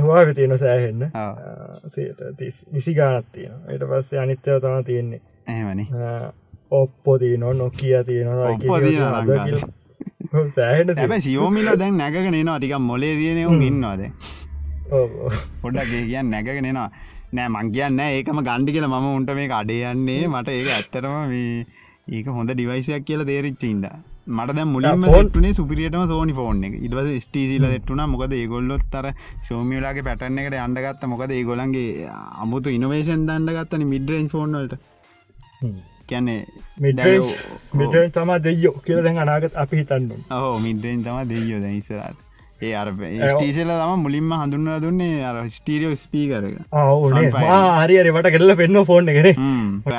හවා තියෙන සෑහෙන්න. තිස් විසි ගානත් තියෙන යට පස්සේ අනිත්‍යව තම තියෙන්නේ. එහෙමනි. ඔප්පෝ තියනො නොකිය තියෙනවා ඇැබ සියෝමිල දැන් නැගෙන නවා ටික මොලේ තියනෙවුම් ඉන්නවාද පොඩක් ඒ කියන්න නැගගෙනවා නෑ මං කියන්න ඒකම ගණ්ඩි කියල ම උන්ට මේ අඩේ යන්නේ මට ඒක ඇත්තරම මේ ඒක හොඳ ඩිවයිසයක් කියල තේරිච්චින්ද මට දැ මුලින්ම ටනේ සුපිරියටම සෝනි ෆෝන් එක. ඉටවස ස්ටීසිල දෙට්ටුන. මොකද ඒගොල්ලොත් තර සෝමියලාගේ පැටන්න එකට අන්ඩගත්ත මොකද ඒගොලන්ගේ අමුතු ඉනවේෂන් දන්නගත්තන මිඩරෙන් ෆෝන්වලට කියන්නේ මිටරෙන් තමා දෙයෝ කියල දැන් අනාගත් අපි හිතන්නුම් හෝ මිඩරෙන් තම දෙයෝ දැයිසරට ඒ අර ස්ටීසල තම මුලින්ම හඳුන්වලා දුන්නේ අර ස්ටීරියෝ ස්පීකරක. හරිරි වට කෙල්ල පෙන්න්න ෆෝන් එකෙන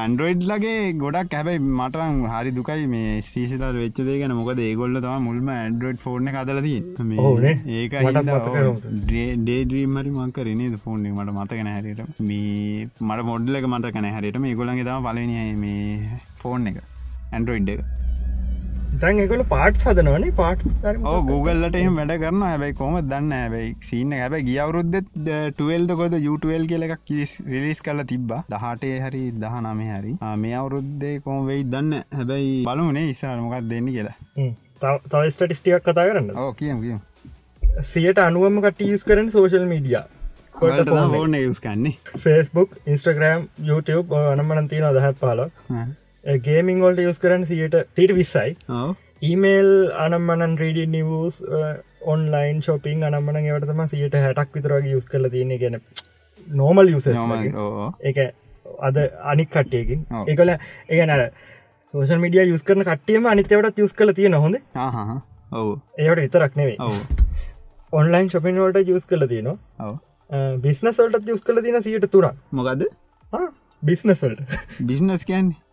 ඇන්ඩරෝයිඩ් ලගේ ගොඩක් හැබයි මටන් හරි දුකයි මේ සීසිලට වෙච්චදේ ගැන. මොකද ඒගොල්ල තම මුල්ම ඇන්ඩරෝයිඩ් ෆෝර්න කදලදී. ඒක මටත් මතකයි වුණා. ඩේඩ්‍රීම් හරි මංකරනේ ෆෝන් මට මතකන හැරට මේ මට මොඩ්ලක මට කන හැරට මේ ගොලන්ගේ තම පලනය මේ ෆෝන් එක. ඇන්ඩරෝයිඩ් එක තැන් එකොල පාට් සදනවනේ පාට් Googleලට එහම වැඩ කරන හැබයි කොම දන්න හැබයි සිීන්න හැබයි ගියවරුද්දෙත් ටුවල්ද කොද යුටල් කියල එකක් කිස් රිලිස් කල තිබ්බ. දහටේ හරි දහ නමේ හරි මේ අවුරුද්දේ කොම වෙයි දන්න හැබැයි බලුනේ ඉස්සාරමකක් දෙන්න කියලා. තව ස්ටටිස්ටියක් කතා කරන්න ඕ කියම් කියම්. සියට අනුවම කට යස් කරන සෝශල් මීඩිය ඕන යස් කන්නේ ෆස්බුක් ඉන්ස්ට්‍රග්‍රම් YouTube අනමන තියන දහත් පාල ගේමිං වල්ට යස් කරන්න සියට සිට විස්සයි. ඊමේල් අනම්මනන් රීඩි නිවස් ඔන්ලයින් ශොපින් අනම්මන ඒවටතම සියට හැටක් විතරගේ යුස් කල තියෙන ගැන නෝමල් යුස එක අද අනික් කට්ටියකින්. එකල ඒගැන සෝෂල් මිඩිය යුස් කරන කට්ටියම අනිතවට යුස් කල තියෙන හොඳ. ඒවට විතරක් නෙවේ ඔන්ලයින් ශොපින් වලට යුස් කල තියෙනවා. බිස්නසල්ට යුස් කල තින සියට තුරක් මොකද බිස්නසල්ට බිස්නස් කියන්නේ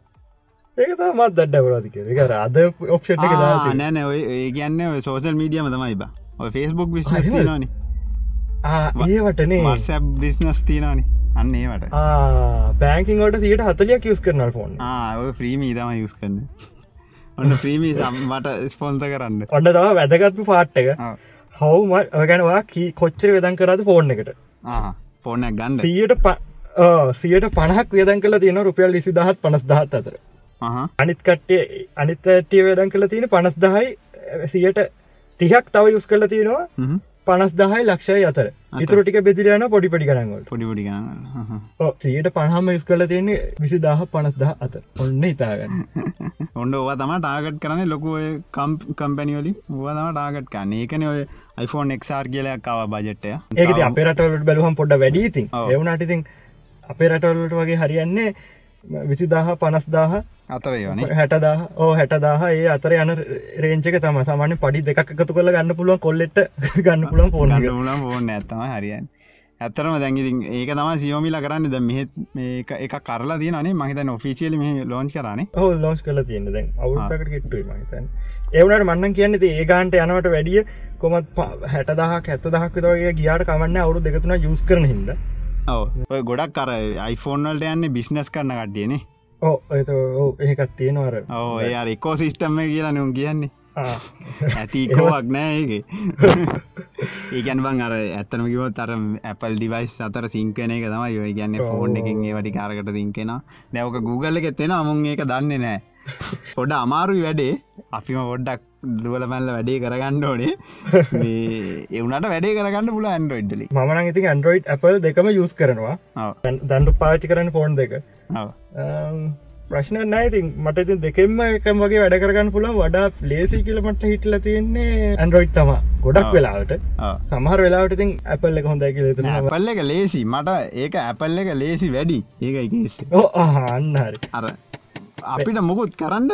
ඒක මත් දඩ්ඩවරාතික එක අද ඔප්ෂට් එක නෑන ඔය ඒ කියන්න සෝසල් මීඩියම තමයි බා. ඔය ෆෙස්බුක් විස්නස්? තිනනි ඒවටනේ වර්සැබ් බිස්නස් තිනනි අන්න ඒවට. බෑංකින් වට සියට හතලයක් යුස් කරනල් ෆෝන් ්‍රීමී තම යුස් කරන්න. ඔන්න ්‍රීමී මට ස්පොන්ත කරන්න. ඔන්න තව වැදගත්ම පාට්ටක. හවම ගැනවා කොච්චර වෙදන් කරද ෆෝන් එකට? ෆෝනක් ගණ්ඩ සියට සියට පණහක් වියදන් කල තියෙන රුපියල් විසි දහත් පනස් දහත් අතර අනිත් කට්ටේ අනිත් ඇටිය වේදන් කළ තියෙන පනස් දහයි සියට තිහක් තව යුස් කල තියෙනවා. පනස් දහයි ලක්ෂය අතර. ඉතුර ටික බෙදිරයන පොඩි පඩි කරන්නවල පොඩිපොඩි ගන්න සියට පණහම යුස් කල තියෙන්නේ විසි දහ පනස් දහ අත ඔන්න ඉතාගන්න [laughs] ඔොන්ඩ ඕවා තම ටාගට් කරන ලොකුව කම්පැනිවලි ඕවා තම ටාගට් කන්න ඒකන ඔය iPhone එක්R කියලයක් කව බජට්ටය ඒකති අපේ රටවලට බැලුවම් පොඩ වැඩීතින් ඔව්. එවනට ඉතින් අපේ රටවලට වගේ හරියන්නේ විසිදාහ පනස්දාහ අතර හැටදාහ ඕ හැටදාහ ඒ අතර යන රේංචක තම සාමාන්‍ය පඩි දෙකක් එකතු කළ ගන්න පුළුවන් කොල්ලෙට [laughs] ගන්න පුළුවන් පෝන මුලම් ඕන්න ඇත්තම හරියන් ඇත්තරම දැන්ගිති ඒක තම සියෝමිලා කරන්න. ද මෙහෙත් මේක එක කරලා තියනේ මහිත ඔෆිසිියල මේ ලෝච් කරනේ. හෝ ලෝස් කල තියෙන දැන් අවුත්තකට කිට්ටුයි මහිතන් ඒවනට මන්නන් කියන්න ඒ ගාන්ට යනවට වැඩිය කොමත් හැටදහ ඇත්ත දහක් විතරගේ ගියාට කමන්න අවුරු දෙකතුන යුස් කරන හිද ඔව. ඔය ගොඩක් කර iPhoneෆෝන්වල්ට යන්න බිස්නස් කරන කට්ටියනේ ඕ ඕ ඒකත් තියෙනවර ඕ ඒ එකෝ සිිස්ටම්ම කියලා නුම් කියන්නේ. ඇතිකෝවක් නෑ ඒක. ඒකන් බං අර ඇත්තනම කිවොත් අර ඇපල් ඩිවයිස් අතර සිංකන එක තමයි. යොය ගැන්න ෆෝන් එකින් ඒ වැඩි කාරකට සිංකෙන දැවක Google එකෙත්තෙන අමුන් ඒක දන්නේ නෑ [laughs] පොඩ අමාරුයි වැඩේ. අපිම පොඩ්ඩක් දුවල මැල්ල වැඩේ කරගන්න ඕනේ. [laughs] එවනට වැඩේ කරගන්න පුල ඇන්ඩරෝයිඩ්ඩලි මන ඉතින් ඇන්ඩරෝයිඩ් Apple දෙකම යුස් කරනවා. දන්ඩු පාචි කරන ෆෝන් දෙක. ප්‍රශ්න නෑතින් මට ඉතින් දෙකෙම එකම වගේ වැඩ කරගන්න පුළන් වඩා ලේසි කියලමට හිටල තියෙන්නේ ඇන්ඩරෝයිඩ් තම. ගොඩක් වෙලාවට. සමහර වෙලාට ඉතින් ඇපල් එක හොඳයි කියල තුන ඇපල්ල එක ලේසි මට ඒක ඇපල් එක ලේසි වැඩි. ඒකයි කේස් ඕ අන්නහරි අර අපිට මොකුත් කරන්න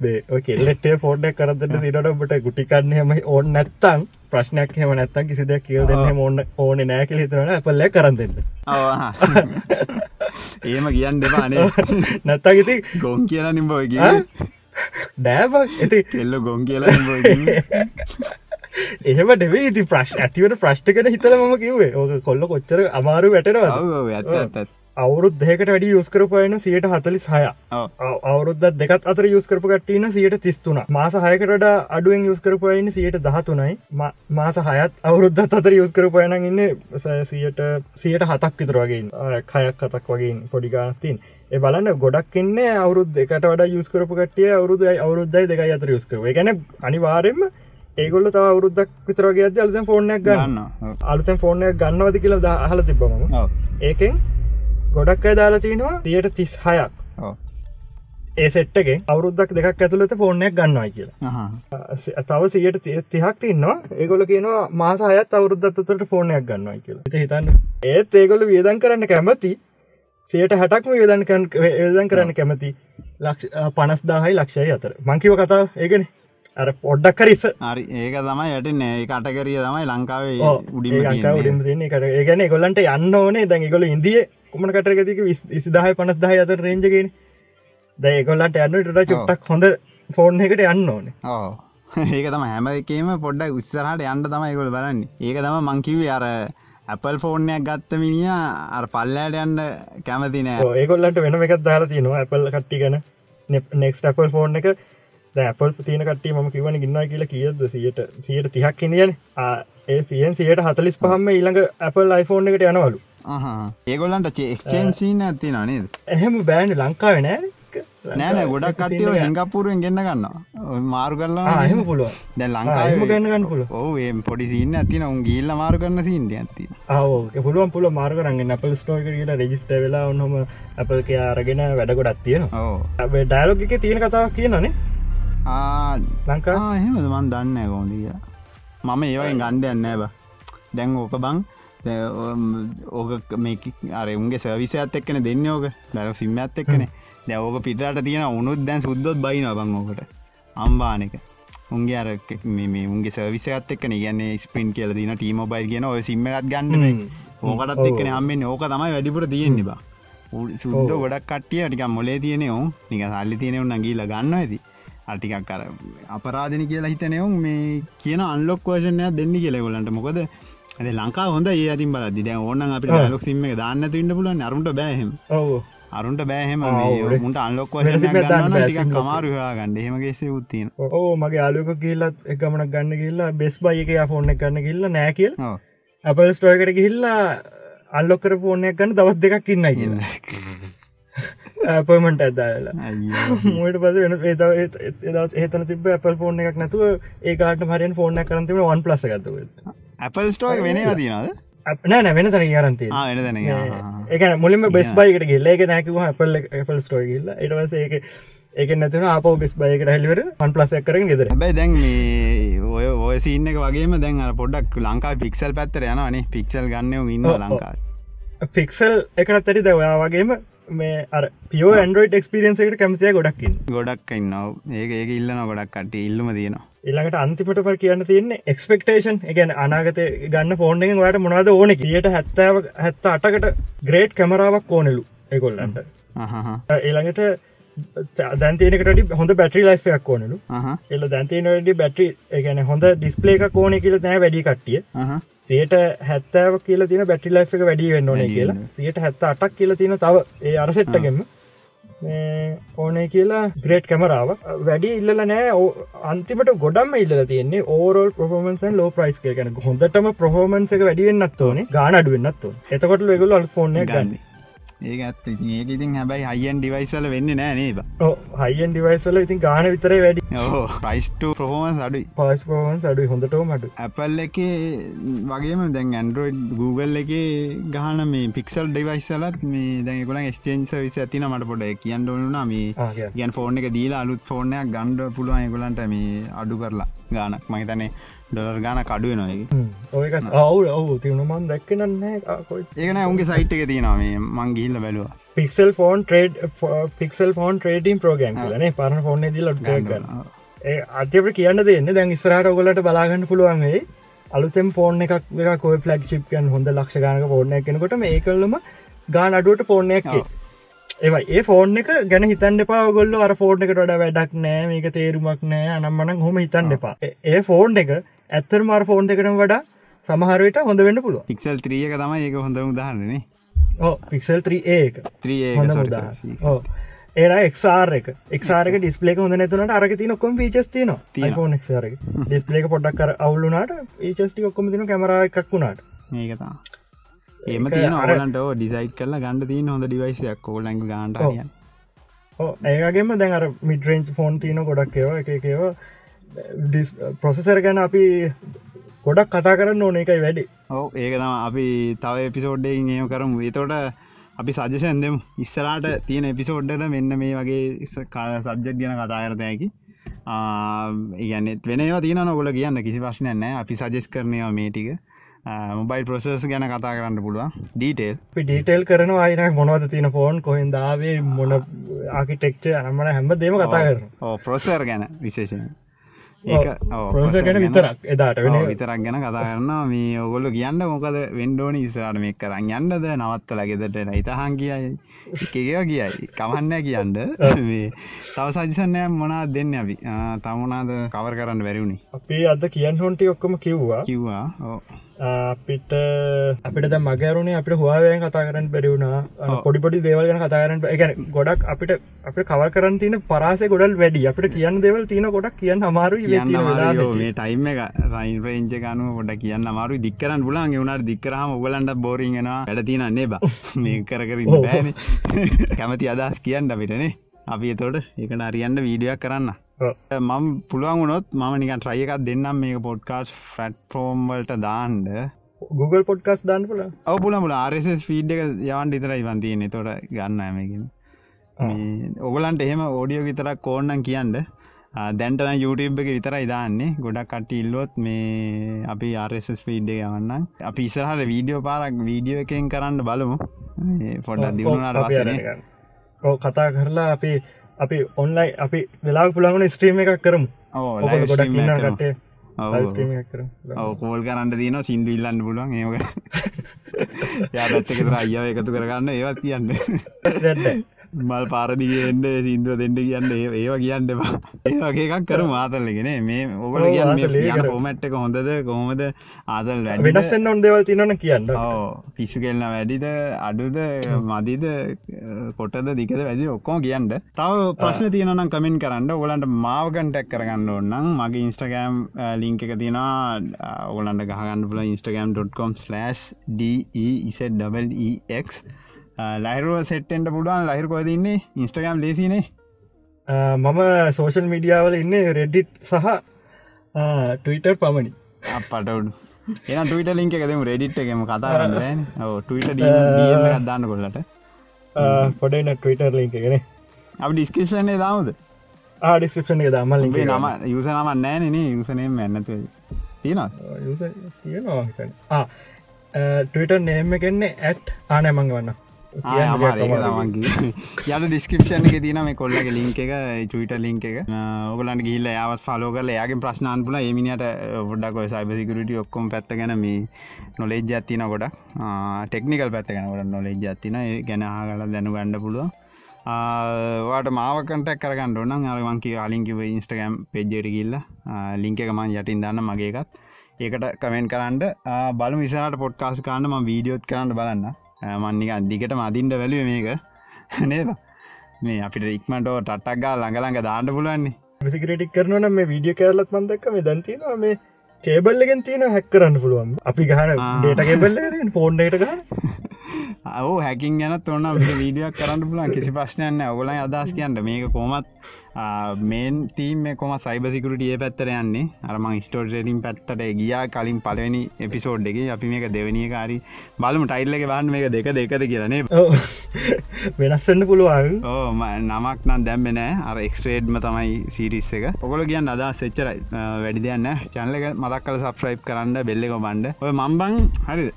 බේ කෙල්ලෙටේ ෆෝඩ්ඩක් කරදට දිරට ඔබට ගුටිකන්නහෙම ඕන්න නැත්තං ප්‍රශ්නයක් හෙම නැත්තන් කිසි දෙයක් කියව දෙන්න ඕන්න ඕන නෑකල හිතරන ඇපල්ල කරන්නන්න ඒම කියන්න දෙපානේ [laughs] නැත්තා ඉති ගොන් කියලා නිම්බෝ කිය දෑබක් [laughs] ඇති කෙල්ල ගොන් කියලා [laughs] එහෙම නෙවේ ඉති ප්‍රශ් ඇතිවට ප්‍රශ්ටකට හිතල ම කිවේ ඕක කොල්ල කොච්චර අමාරු වැටෙනවා ඇත් අවුරුත් දෙකට වැඩි යුස්කරපයන සියට හතලිස් හය අවුරුද්ද දෙකත් අතර යුස්කරප කට්ටන සියට තිස්තුන මාස හයකට අඩුවෙන් යුස්කරපයන සියට දහතුනයි. මාස හයත් අවුරුද්ධ අතර යුස්කරපයන ඉන්න සියට සියට හතක් විතරවගේ කයක් කතක් වගේ පොඩිගානතින් ඒ බලන්න ගොඩක් එන්නේ අවුරුද් දෙකට වඩ යුස්කරපු කටිය අවුරුදයි අවුරුද්දයි දෙකයි අතර යුස්කරව ගැන අනිවාරෙන්ම ඒගොල්ල තව අවුරුද්දක් විතරගේ අද අලුතෙන් ෆෝර්නයක් ගන්න. අලුතෙන් ෆෝර්නයක් ගන්නවද කියලා හල තිබම ඒකෙන් ගොඩක් අය දාලා තිනවා තියට තිස් හයක්. ඒ සෙට්ටගෙන් අවුරුද්දක් දෙකක් ඇතුළත ෆෝර්නයක් ගන්නවයි කියලා. තව සියට තිහක් තින්නවා. ඒගොල කියනවා මාස හයත් අවුරුද්ධත්තට ෆෝර්නයක් ගන්නවයි කියලා. හිතන්න. ඒත් ඒගොල වියදන් කරන්න කැමති. සියට හැටක්ම වියදන් වේදන් කරන්න කැමති. ලක්ෂ පනස් දාහයි ලක්ෂයි අතර. මංකිව කතා ඒගෙන අර පොඩ්ඩක් කරිස හරි ඒක තමයි යටන ඒ කටකරිය තමයි ලංකාවේ උඩිම උඩිම තියන්නේ. කට ඒගැන ගොල්ලන්ට යන්න ඕනේ. දැන් ගොල ඉදිය කුමන කටරගතික විසිදාහය පනස්දාහ අතර රේජගෙන දැයකොල්ලට යන්නට චුට්ටක් හොඳ ෆෝර්න් එකට යන්න ඕනේ. [laughs] ඒක තම හැම එකේම පොඩ්ඩක් උත්සරහට යන්න තමයිකොල් බලන්න. ඒක තම මංකිවේ අර ඇපල් ෆෝර්නයක් ගත්ත මිනිිය අර පල්ලෑට යන්න කැමති නෑ. ඒකොල්ලට වෙන එකත් දාලා තියනවා ඇපල් කට්ටි ගැන. නෙක්ස් ඇපල් ෆෝර්න් එක. ඇපල් තියන කටේ ම කිවන ගන්නවා කියලා කියද සියට සියට තිහක් ඉදියන ඒ සියෙන් සියට හතලිස් පහම ඊළඟ ඇපල් iPhoneෆෝන් එකට යනවලු ඒගොල්ලන්ට චේක්ෂේන්සිීන ඇති නනේද එහෙම බෑන්ඩ ලංකාව නෑ නෑන ගොඩක් කටියෝ හිංගපුරුවෙන් ගන්න ගන්න මාරු කරලා එහෙම පුළුව දැ ලංකාම ගන්න ගන්න පුල ඕේ පොඩි සින්න ඇතින උන් ගිල්ල මාරු කරන්න සින්ට ඇති පුළුවන් පුල මාර්ගරන්න අපල් ස්ටෝක කියලා රෙජිස්ට වෙලා ඔන්නොම අපල් කිය අරගෙන වැඩ ගොඩත් තියෙන ඇබේ ඩයිලොග එක තියෙන කතාව කියනනේ ලංකා එහෙමද? මන් දන්න කෝදිය මම ඒවයි ගණ්ඩයන්න ඇබ දැන් ඕක බං ඕක මේ අර උන්ගේ සවිසඇත් එක්කන දෙන්න ඕක. බැල සිම්ම ඇත් එක්කන. දැවෝක පිටට තියෙන උනුත් දැන් සුද්දොත් බයි නබං ඕකට. අම්බානක උන්ගේ අර මේ උන්ගේ සවිසත් එක්න ගන්න ස්පින් කියල දින ටීම බයි කියන ඔය සිම්මත් ගන්න ඕකටත් එක්න හම්මෙන් ඕක තමයි වැඩිපුර තියෙන්නේ බා. සුද්ද ගොඩක් කටිය ටික මොලේ තියනෙවු නික සල්ලි තියෙනව නගීල ගන්න ඇති. අටිකක් කර අපරාධන කියලා හිතනයවුම් මේ කියන අන්ලොක් වර්ෂණයක් දෙන්න කියලෙගොලන්ට මොකද ඇ ලංකා හොඳ ඒ අතින් බල ද ඕන්න අප ලොක් සිම දාන්න තින්න පුල අරුන්ට බෑහම අරුන්ට බෑහෙම මුට අන්ලොක් ටික් කමාරුවා ගන්න හෙමගේසේ උත්තින ඕ මගේ ආලුක කියල්ලත් එකමනක් ගන්න කියල්ලා බෙස් බයි එක ෆෝර්න ගන්න කියල්ල නෑ කියල්. අපල් ස්ටෝයකට ගිහිල්ලා අල්ලොකර ෆෝර්නයක් ගන්න දවත් දෙකක් ඉන්න කියලා. පමට ඇදාලා මට පස වෙන ඒත ඒතන තිබ අපල් ෆෝර්න එකක් නැතුව ඒකාට මරෙන් ෆෝර්න කරන්තිම වන් ප්ලස ගත්තුව අපල් ස්ටෝක් වෙන තිනද නෑ වෙන වෙන තැන එක මුලින්ම බෙස් බයිකට ගෙල්ල එක නැකිව අපල් අපල් ස්ටෝ ගල්ල එටවස ඒක ඒක නැතින අප බෙස් බයකට හැලිවර වන් පලස් කරන ගෙදර. හැබැයි දැන් ඔය ඔය සින්න එක වගේම දැන් පොඩක් ලංකා පික්සල් පැත්තර යනනේ පික්සල් ගන්නව ඉන්න. ලංකා ෆික්සල් එකට ඇරි දවයා වගේම මේ අර පියෝ ඇන්ඩරෝයිඩ් එක්ස්පිරියන්ස එකට කැමතිය ගොඩක්කින් ගොඩක් ඉන්නවා. ඒක ඒක ඉල්ලන ගොඩක් කට ඉල්ලම තියෙනවා. ඉල්ළඟට අන්තිමට පර කියන්න තියන්නේ එක්ස්පෙක්ටේෂන් එකන අනාගත ගන්න ෆෝන්ඩෙන් වට මොනාද ඕන කියට හැත්තාව හැත්ත අටකට ග්‍රේට් කැමරාවක් ඕනෙලු එකොල්ලන්ට අහහ. ඒළඟට දැන්තියනකට හොඳ බැටරි ලයිෆයක් ඕනලු. එල දැන්තිනට බැටරි එකන හොඳ ඩිස්පලේක කෝන කියල නෑ වැඩි කට්ටිය සයට හැත්තාව කියල තින බැටි ලයි් එක වැඩි වෙන්න ඕනේ කියලා. සියට හැත්ත අටක් කියල තින තව ඒ අරසෙට්ටගෙම ඕනේ කියලා ග්‍රේට් කැමරාව වැඩි ඉල්ල නෑ අන්තිමට ගොඩම් ඉල්ල තියන්නේ ඕරල් ප්‍රෝමන්සන් ලෝ ප්‍රයිස් කියන හොඳටම ප්‍රහෝමන්ස එක වැඩිවෙන්නත් ඕනේ. ගාන අඩුවෙන්න්නත් ඕන. එතකොට වෙගුල අල් ෆෝන ගන්න ඒක ඇත්ත ඒක ඉතින් හැබැයි අයියන් ඩිවයිසල වෙන්න නෑ නේබ හයින් ඩිවයිසල ඉතින් ගාන විතර වැඩි. ඕ ප්‍රයිස්ට ප්‍රහෝමන් අඩුයි. පස් පෝමන්ස් අඩු හොඳටෝ මට ඇපල් එක වගේම දැන් ඇන්ඩරෝයිඩ් Google එක ගහන මේ පික්සල් ඩිවයිසලත් මේ දැකොල ස්ටේන්ස විස ඇතින මට පොඩ කියන්න ඕනුනා මේ ගැන් ෆෝර්න එක දීලා අලුත් ෆෝර්නයක් ගණ්ඩ පුළුවන් එගොලන්ට මේ අඩු කරලා ගානක්. මහිතනේ ඩොලර් ගාන කඩුව නොයකි ඔයක අවු ඔවු තිවුණුමන් දැක්කනන්නේ කොයි ඒකන උන්ගේ සයිට් එක තියෙනවා මේ. ගිල්ල බැලවා. Pixel phone trade Pixel phone ට්‍රේඩම් program ලන පරන ෆෝන් දී ලොට් ගන්න ඒ අතපට කියන්න දෙන්න දැන් ඉස්රහට ඔගලට බලාගන්න පුළුවන්ගේ අලුතෙම් ෆෝන් එකක් එක කොයි ෆලක් චිප්යන් හොඳ ලක්ෂ ගනක ෆෝර්න එකනකොට මේ කල්ලම ගාන අඩුවට ෆෝර්නයක් ඔව්. ඒවයි. ඒ ෆෝන් එක ගැන හිතන් එපා ගොල්ල අර ෆෝර්න එකට වඩ වැඩක් නෑ. මේක තේරුමක් නෑ. අනම්මන හොම හිතන් එපා. ඒ- ෆෝන් එක ඇත්තර මාර ෆෝන් එකටම වඩා සමහරයට හොඳ වෙන්න පුළුව පික්සල් ත්‍රියක තමයි ඒක හොඳ උදාහරන්නේ ඕ පික්සල් 3 ඒක ත්‍රී හොඳ මුදා ඕ ඒර එක්සාර එක. එක්සාරක ඩිස්පලේක හොඳ නැතුනට අරක තින ඔක්කොම පිචස් තින. ෆෝන් එක්සාර ඩිස්පලේක පොඩක් කර අවුලුනාට ඒචස්ටි ඔක්කොම තින කැමර එකක් වුණාට. මේකතා ඒම ඒක තියෙන අර- ඔලන්ට ඩිසයිට් කරලා ගණඩ තියන හොඳ ඩිවයිසයක් කෝලැඟ ගාන්ට ඒගේම දැන් අර මිඩරෙන්ච් ෆෝන් තියන ගොඩක් ඒව එක ඩිස් ප්‍රොසෙසර ගැන අපි ගොඩක් කතා කරන්න ඕන එකයි වැඩි. ඔව ඒක තම අපි තව එපිසෝඩ්ඩෙන් ඒම කරමු. ඒතෝට අපි සජෂන් දෙම්. ඉස්සරාට තියෙන එපිසෝඩ්ඩට මෙන්න මේ වගේ සබ්ජෙට් ගැන කතා කරතයකි ඒගන්නෙත් වෙනවා තියන නොගොල කියන්න. කිසි ප්‍රශ්නය නෑ අපි සජෙස් කරනවා මේ ටික. මොබයිල් ප්‍රොසෙස් ගැන කතා කරන්න පුළුවන්. ඩීටේල් ඩීටේල් කරන අයින මොනවද තියන ෆෝන් කොහෙන් දාවේ මොන ආකිටෙක්ච අනමන හැම දේම කතා කරන ප්‍රොසර් ගැන විශේෂෙන් processor ගැන විතරක් එදාට වෙන විතරක් ගැන කතා කරන්න මේ ඔගොල්ල කියන්න මොකද වෙන්ඩෝනි විසරට මේ කරන්න යන්නද? නවත්තල ගෙදට ඉතහන් කියයි. එකේවා කියයි. කමන්න කියන්න. තව සජිසන්නය මොනා දෙන්න අපි? ආ, තමුණනාද කවර කරන්න වැැරුණි අපි අද කියන් හොන්ටි ඔක්කොම කිව්වා. කිව්වා. ඕ අපිට අපිට ද මගරුණේ අපිට හවාවයෙන් කතා කරන්න බැරිවුණා පොඩිපොඩි දේවල් ගැන කතාරන්න ගැන ගොඩක් අපිට අප කවර කරන්න තින පරාස ගොඩල් වැඩි. අපිට කියන්න දෙවල් තින ගොඩක් කියන්න අමාරු ටයිම් එක රයින් ප්‍රේංච ගනුව පොඩ කියන්න අමාරු දික්කරන්න පුලන් එවුණට දික්කරහම ඔගලන්ට බෝරිගෙන වැඩ තියනන්නේ බ. [laughs] මේ කර කරන්න බෑන. [laughs] කැමති අදහස් කියන්න අපිටනේ අපි එතොට ඒකට අරියන්ට වීඩියක් කරන්න මම පුළුවන් වුණොත් මම නිකන් ට්‍රය එකක් දෙන්නම් මේක පොඩ්කාස් ෆට්ෆෝම්වලට දාන්ඩ Google පොඩ්කස් දාන්න පුල ඔව පුලමුල ආරෙස් ෆීඩ් එක යවන් ඉතරයි වන්තියන තොට ගන්න ඇමකින් ඔගලන්ට එහෙම ඕඩියෝ විතරක් කෝන්නන් කියන්න. දැන්ටන YouTube එක විතරයි දාන්නේ. ගොඩක් කට ඉල්ලොත් මේ අපි ආරෙස් ෆීඩ් එක යවන්න අපි ඉසරහට වීඩියෝ පාරක් වීඩියෝ එකෙන් කරන්න බලමු. පොඩ්ඩක් දියුණුනාට ඕ කතා කරලා අපි අපි ඔන්ලයි අපි වෙලා පුළගන ස්ත්‍රීම එකක් කරමු. ගොඩක් ඔව. කෝල් කරන්න තියන සිින්දු ඉල්ලන්න පුළුවන් ඒක [laughs] යාදත්තකතර අයියාව එකතු කරගන්න ඒවත් කියන්න. [laughs] මල් පාරදිගෙන්ට සිින්දුව දෙන්න කියන්න ඒවා කියන්න බා ඒ වගේ එකක් කරු ආතල්ලගෙන මේ ඔව්, කියන්න එක හොඳද කොහොමද ආතල් වැඩ වෙනස්සෙන් ඔන් දෙවල් තිනන කියන්න පිස්සු කෙල්න්න වැඩිද අඩුද මදිද කොටද දිකද වැඩි ඔක්කෝ කියන්න. තව ප්‍රශ්න තියනම් කමෙන් කරන්න. ඔගලන්ට මාවගන්ටැක් කරගන්න ඔන්නම් මගේ ඉන්ස්ටගෑම් ලිංක එක තින ඔගලන්ට ගහගන්න පුල ඉස්ටගම්.com/ DEZ ලයිරුව සෙට්ටෙන්ට පුඩුවන් ලහිරකොය තින්නේ ඉන්ස්ටගම් ලේසිනේ මම සෝෂල් මීඩියාවල ඉන්න රෙඩ්ඩිට් සහ ටවිටර් පමණි. අපටවඩ එන ටවිට ලින්ක එකදම රෙඩිට් එකම කතා කරන්න ටවිට දාන්න කොල්ලට. පොඩන ටවිටර් ලින්ක ගෙන අප ඩිස්කේෂන්නේ දාමද? ආඩිස්ක්‍රපෂන් එක දමල් උඹේ නම යුස නම නෑනනේ යුසනේම ඇන්නතු තියෙනවා ටවිට නේම කෙන්නේ ඇට් ආනෑ මංග වන්න යට ඩිස්කපෂන් [laughs] එක තින මේ කොල්ලක ලින්ක එක චුවිට ලින්ක එක. ඔගලන්ට ගිල්ල යාවත් ෆලෝ කල යාගේ ප්‍රශ්නාන් පුල ඒමිනිට ොඩක් සයිබසිකරට ඔක්කොම පැත්ත ගැන මේ නොලෙජ් ඇත්තින ගොඩ ටෙක්නිකල් පැත්ත ගැනකට නොලෙජ් ඇත්තින ගැන හගල දැනු ගණඩ පුළුව වාට මාවකටක් කරගන්න ඕන්න අරවන්කි අලින්කිව ඉන්ස්ටගම් පෙජ්ජට ගිල්ල ලිංක එක මන් යටින් දන්න මගේකත් ඒකට කමෙන්ට කරන්න. බලු විසාට පොට්කාස් කාන්නම වීඩියෝත් කරන්න බලන්න මන්නික අන්දිකට මදින්ට වැලුව මේක. [laughs] නේද? මේ අපිට ඉක්මටෝ ටටක් ගා ළඟළඟ දාන්න පුළුවන්නේ සිකරටික් කරනවන මේ වීඩිය කෑල්ලත් මන්දක්ක මේ දන්තිනවා මේ කේබල්ලගෙන් තියෙන හැක් කරන්න පුළුවන්. අපි ගහන ඩේට කෙබල්ල ෆෝන්ඩට ගන්න ඔව හැකින් ගැනත් ඔන්න වීඩියක් කරන්න පුලන් කිසි ප්‍රශ්නයන්න ඔගලන් අදස් කියන්න. මේක කොමත් මේන් තීම කොම සයිබසිකරට ඒ පැත්තර යන්නේ. අරම ස්ටෝටරින් පැත්තට ගියා කලින් පලවෙනි එපිසෝඩ් එක. අපි මේක දෙවනිය කාරි බලමු. ටයිල්ලක බන්න මේක දෙක දෙකද කියලනේ වෙනස්සන්න පුළුවන්. ඕ නමක් නම් දැම්බෙනෑ අර එක්ස්ට්‍රේඩ්ම තමයි සිරිස් එක. ඔකොල කියන්න අදා සෙච්චරයි වැඩි දෙයන්න චැනලක මදක් කල සප්‍රයිප් කරන්න බෙල්ලෙක බන්ඩ ඔය මම්බං හරිද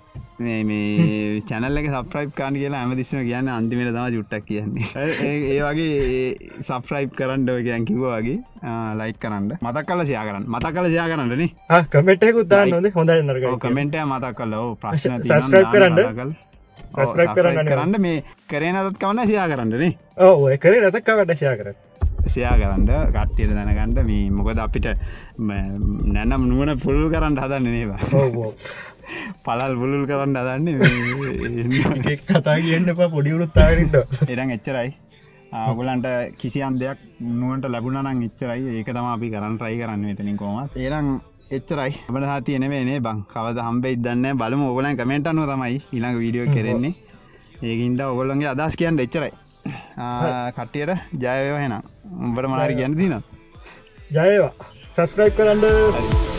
මේ චැනල්ල සප්‍රයිප් කාන් කියලා ඇමදිස්සම කියන්න අන්තිමට තම ජුට්ටක් කියන්නේ. [laughs] ඒ වගේ සප්‍රයිප් කරන්න ඔය කියන් කිවවාගේ ලයික් කරන්න. මතක් කල සයා කරන්න. මතක් කල සයා කරන්නන කමෙට්ටයකුත් දාන්න හොඳ කමෙන්ටය මතක් කල ප්‍රශ්න [laughs] සස්ක්‍රයිප් කරන්න. [laughs] කරන්න කරන්න. මේ කරේ නතත් කවන්න සයා කරන්නනේ ඕ කරේ නතක්ක වැඩශයා කර සයා කරන්න කට්ටියට දැනගන්න. මේ මොකද අපිට නැනම් නුවන පුළුල් කරන්න හදන්න නේවා පලල් බුලුල් කරන්න අදන්න කතා කියන්න එපා පොඩිවුරුත්තාගරට එරං එච්චරයි. ආගුලන්ට කිසියම් දෙයක් නුවන්ට ලැබුණනං එච්චරයි. ඒක තම අපි කරන්න ට්‍රයි කරන්න එතනින් කොමත් ඒරං එච්චරයි. අපට හති එනවේනේ බං කවද හම්බෙයි දන්න බලම ඔගලන් කමෙන්ට අනුව තමයි ඉළඟ වීඩියෝ කෙරෙන්නේ. ඒකින්ද ඔගොල්ලන්ගේ අදස් කියන්න එච්චරයි. කට්ටියට ජයවය හෙන උඹට මනාරි ගැන දින ජයවා සස්ක්‍රයිප් කරන්න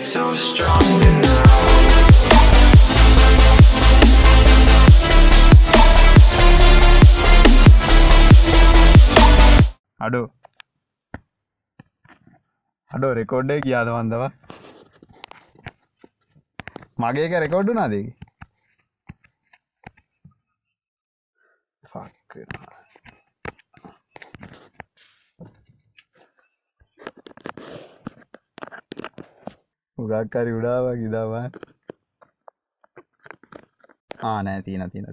so strong අඩු. අඩෝ රෙකෝඩ්ඩේ කියාද වන්දව මගේක රෙකෝඩ්ඩු නාදේ උගක්කරි උඩාව කිදවා ආනෑ තියන තියන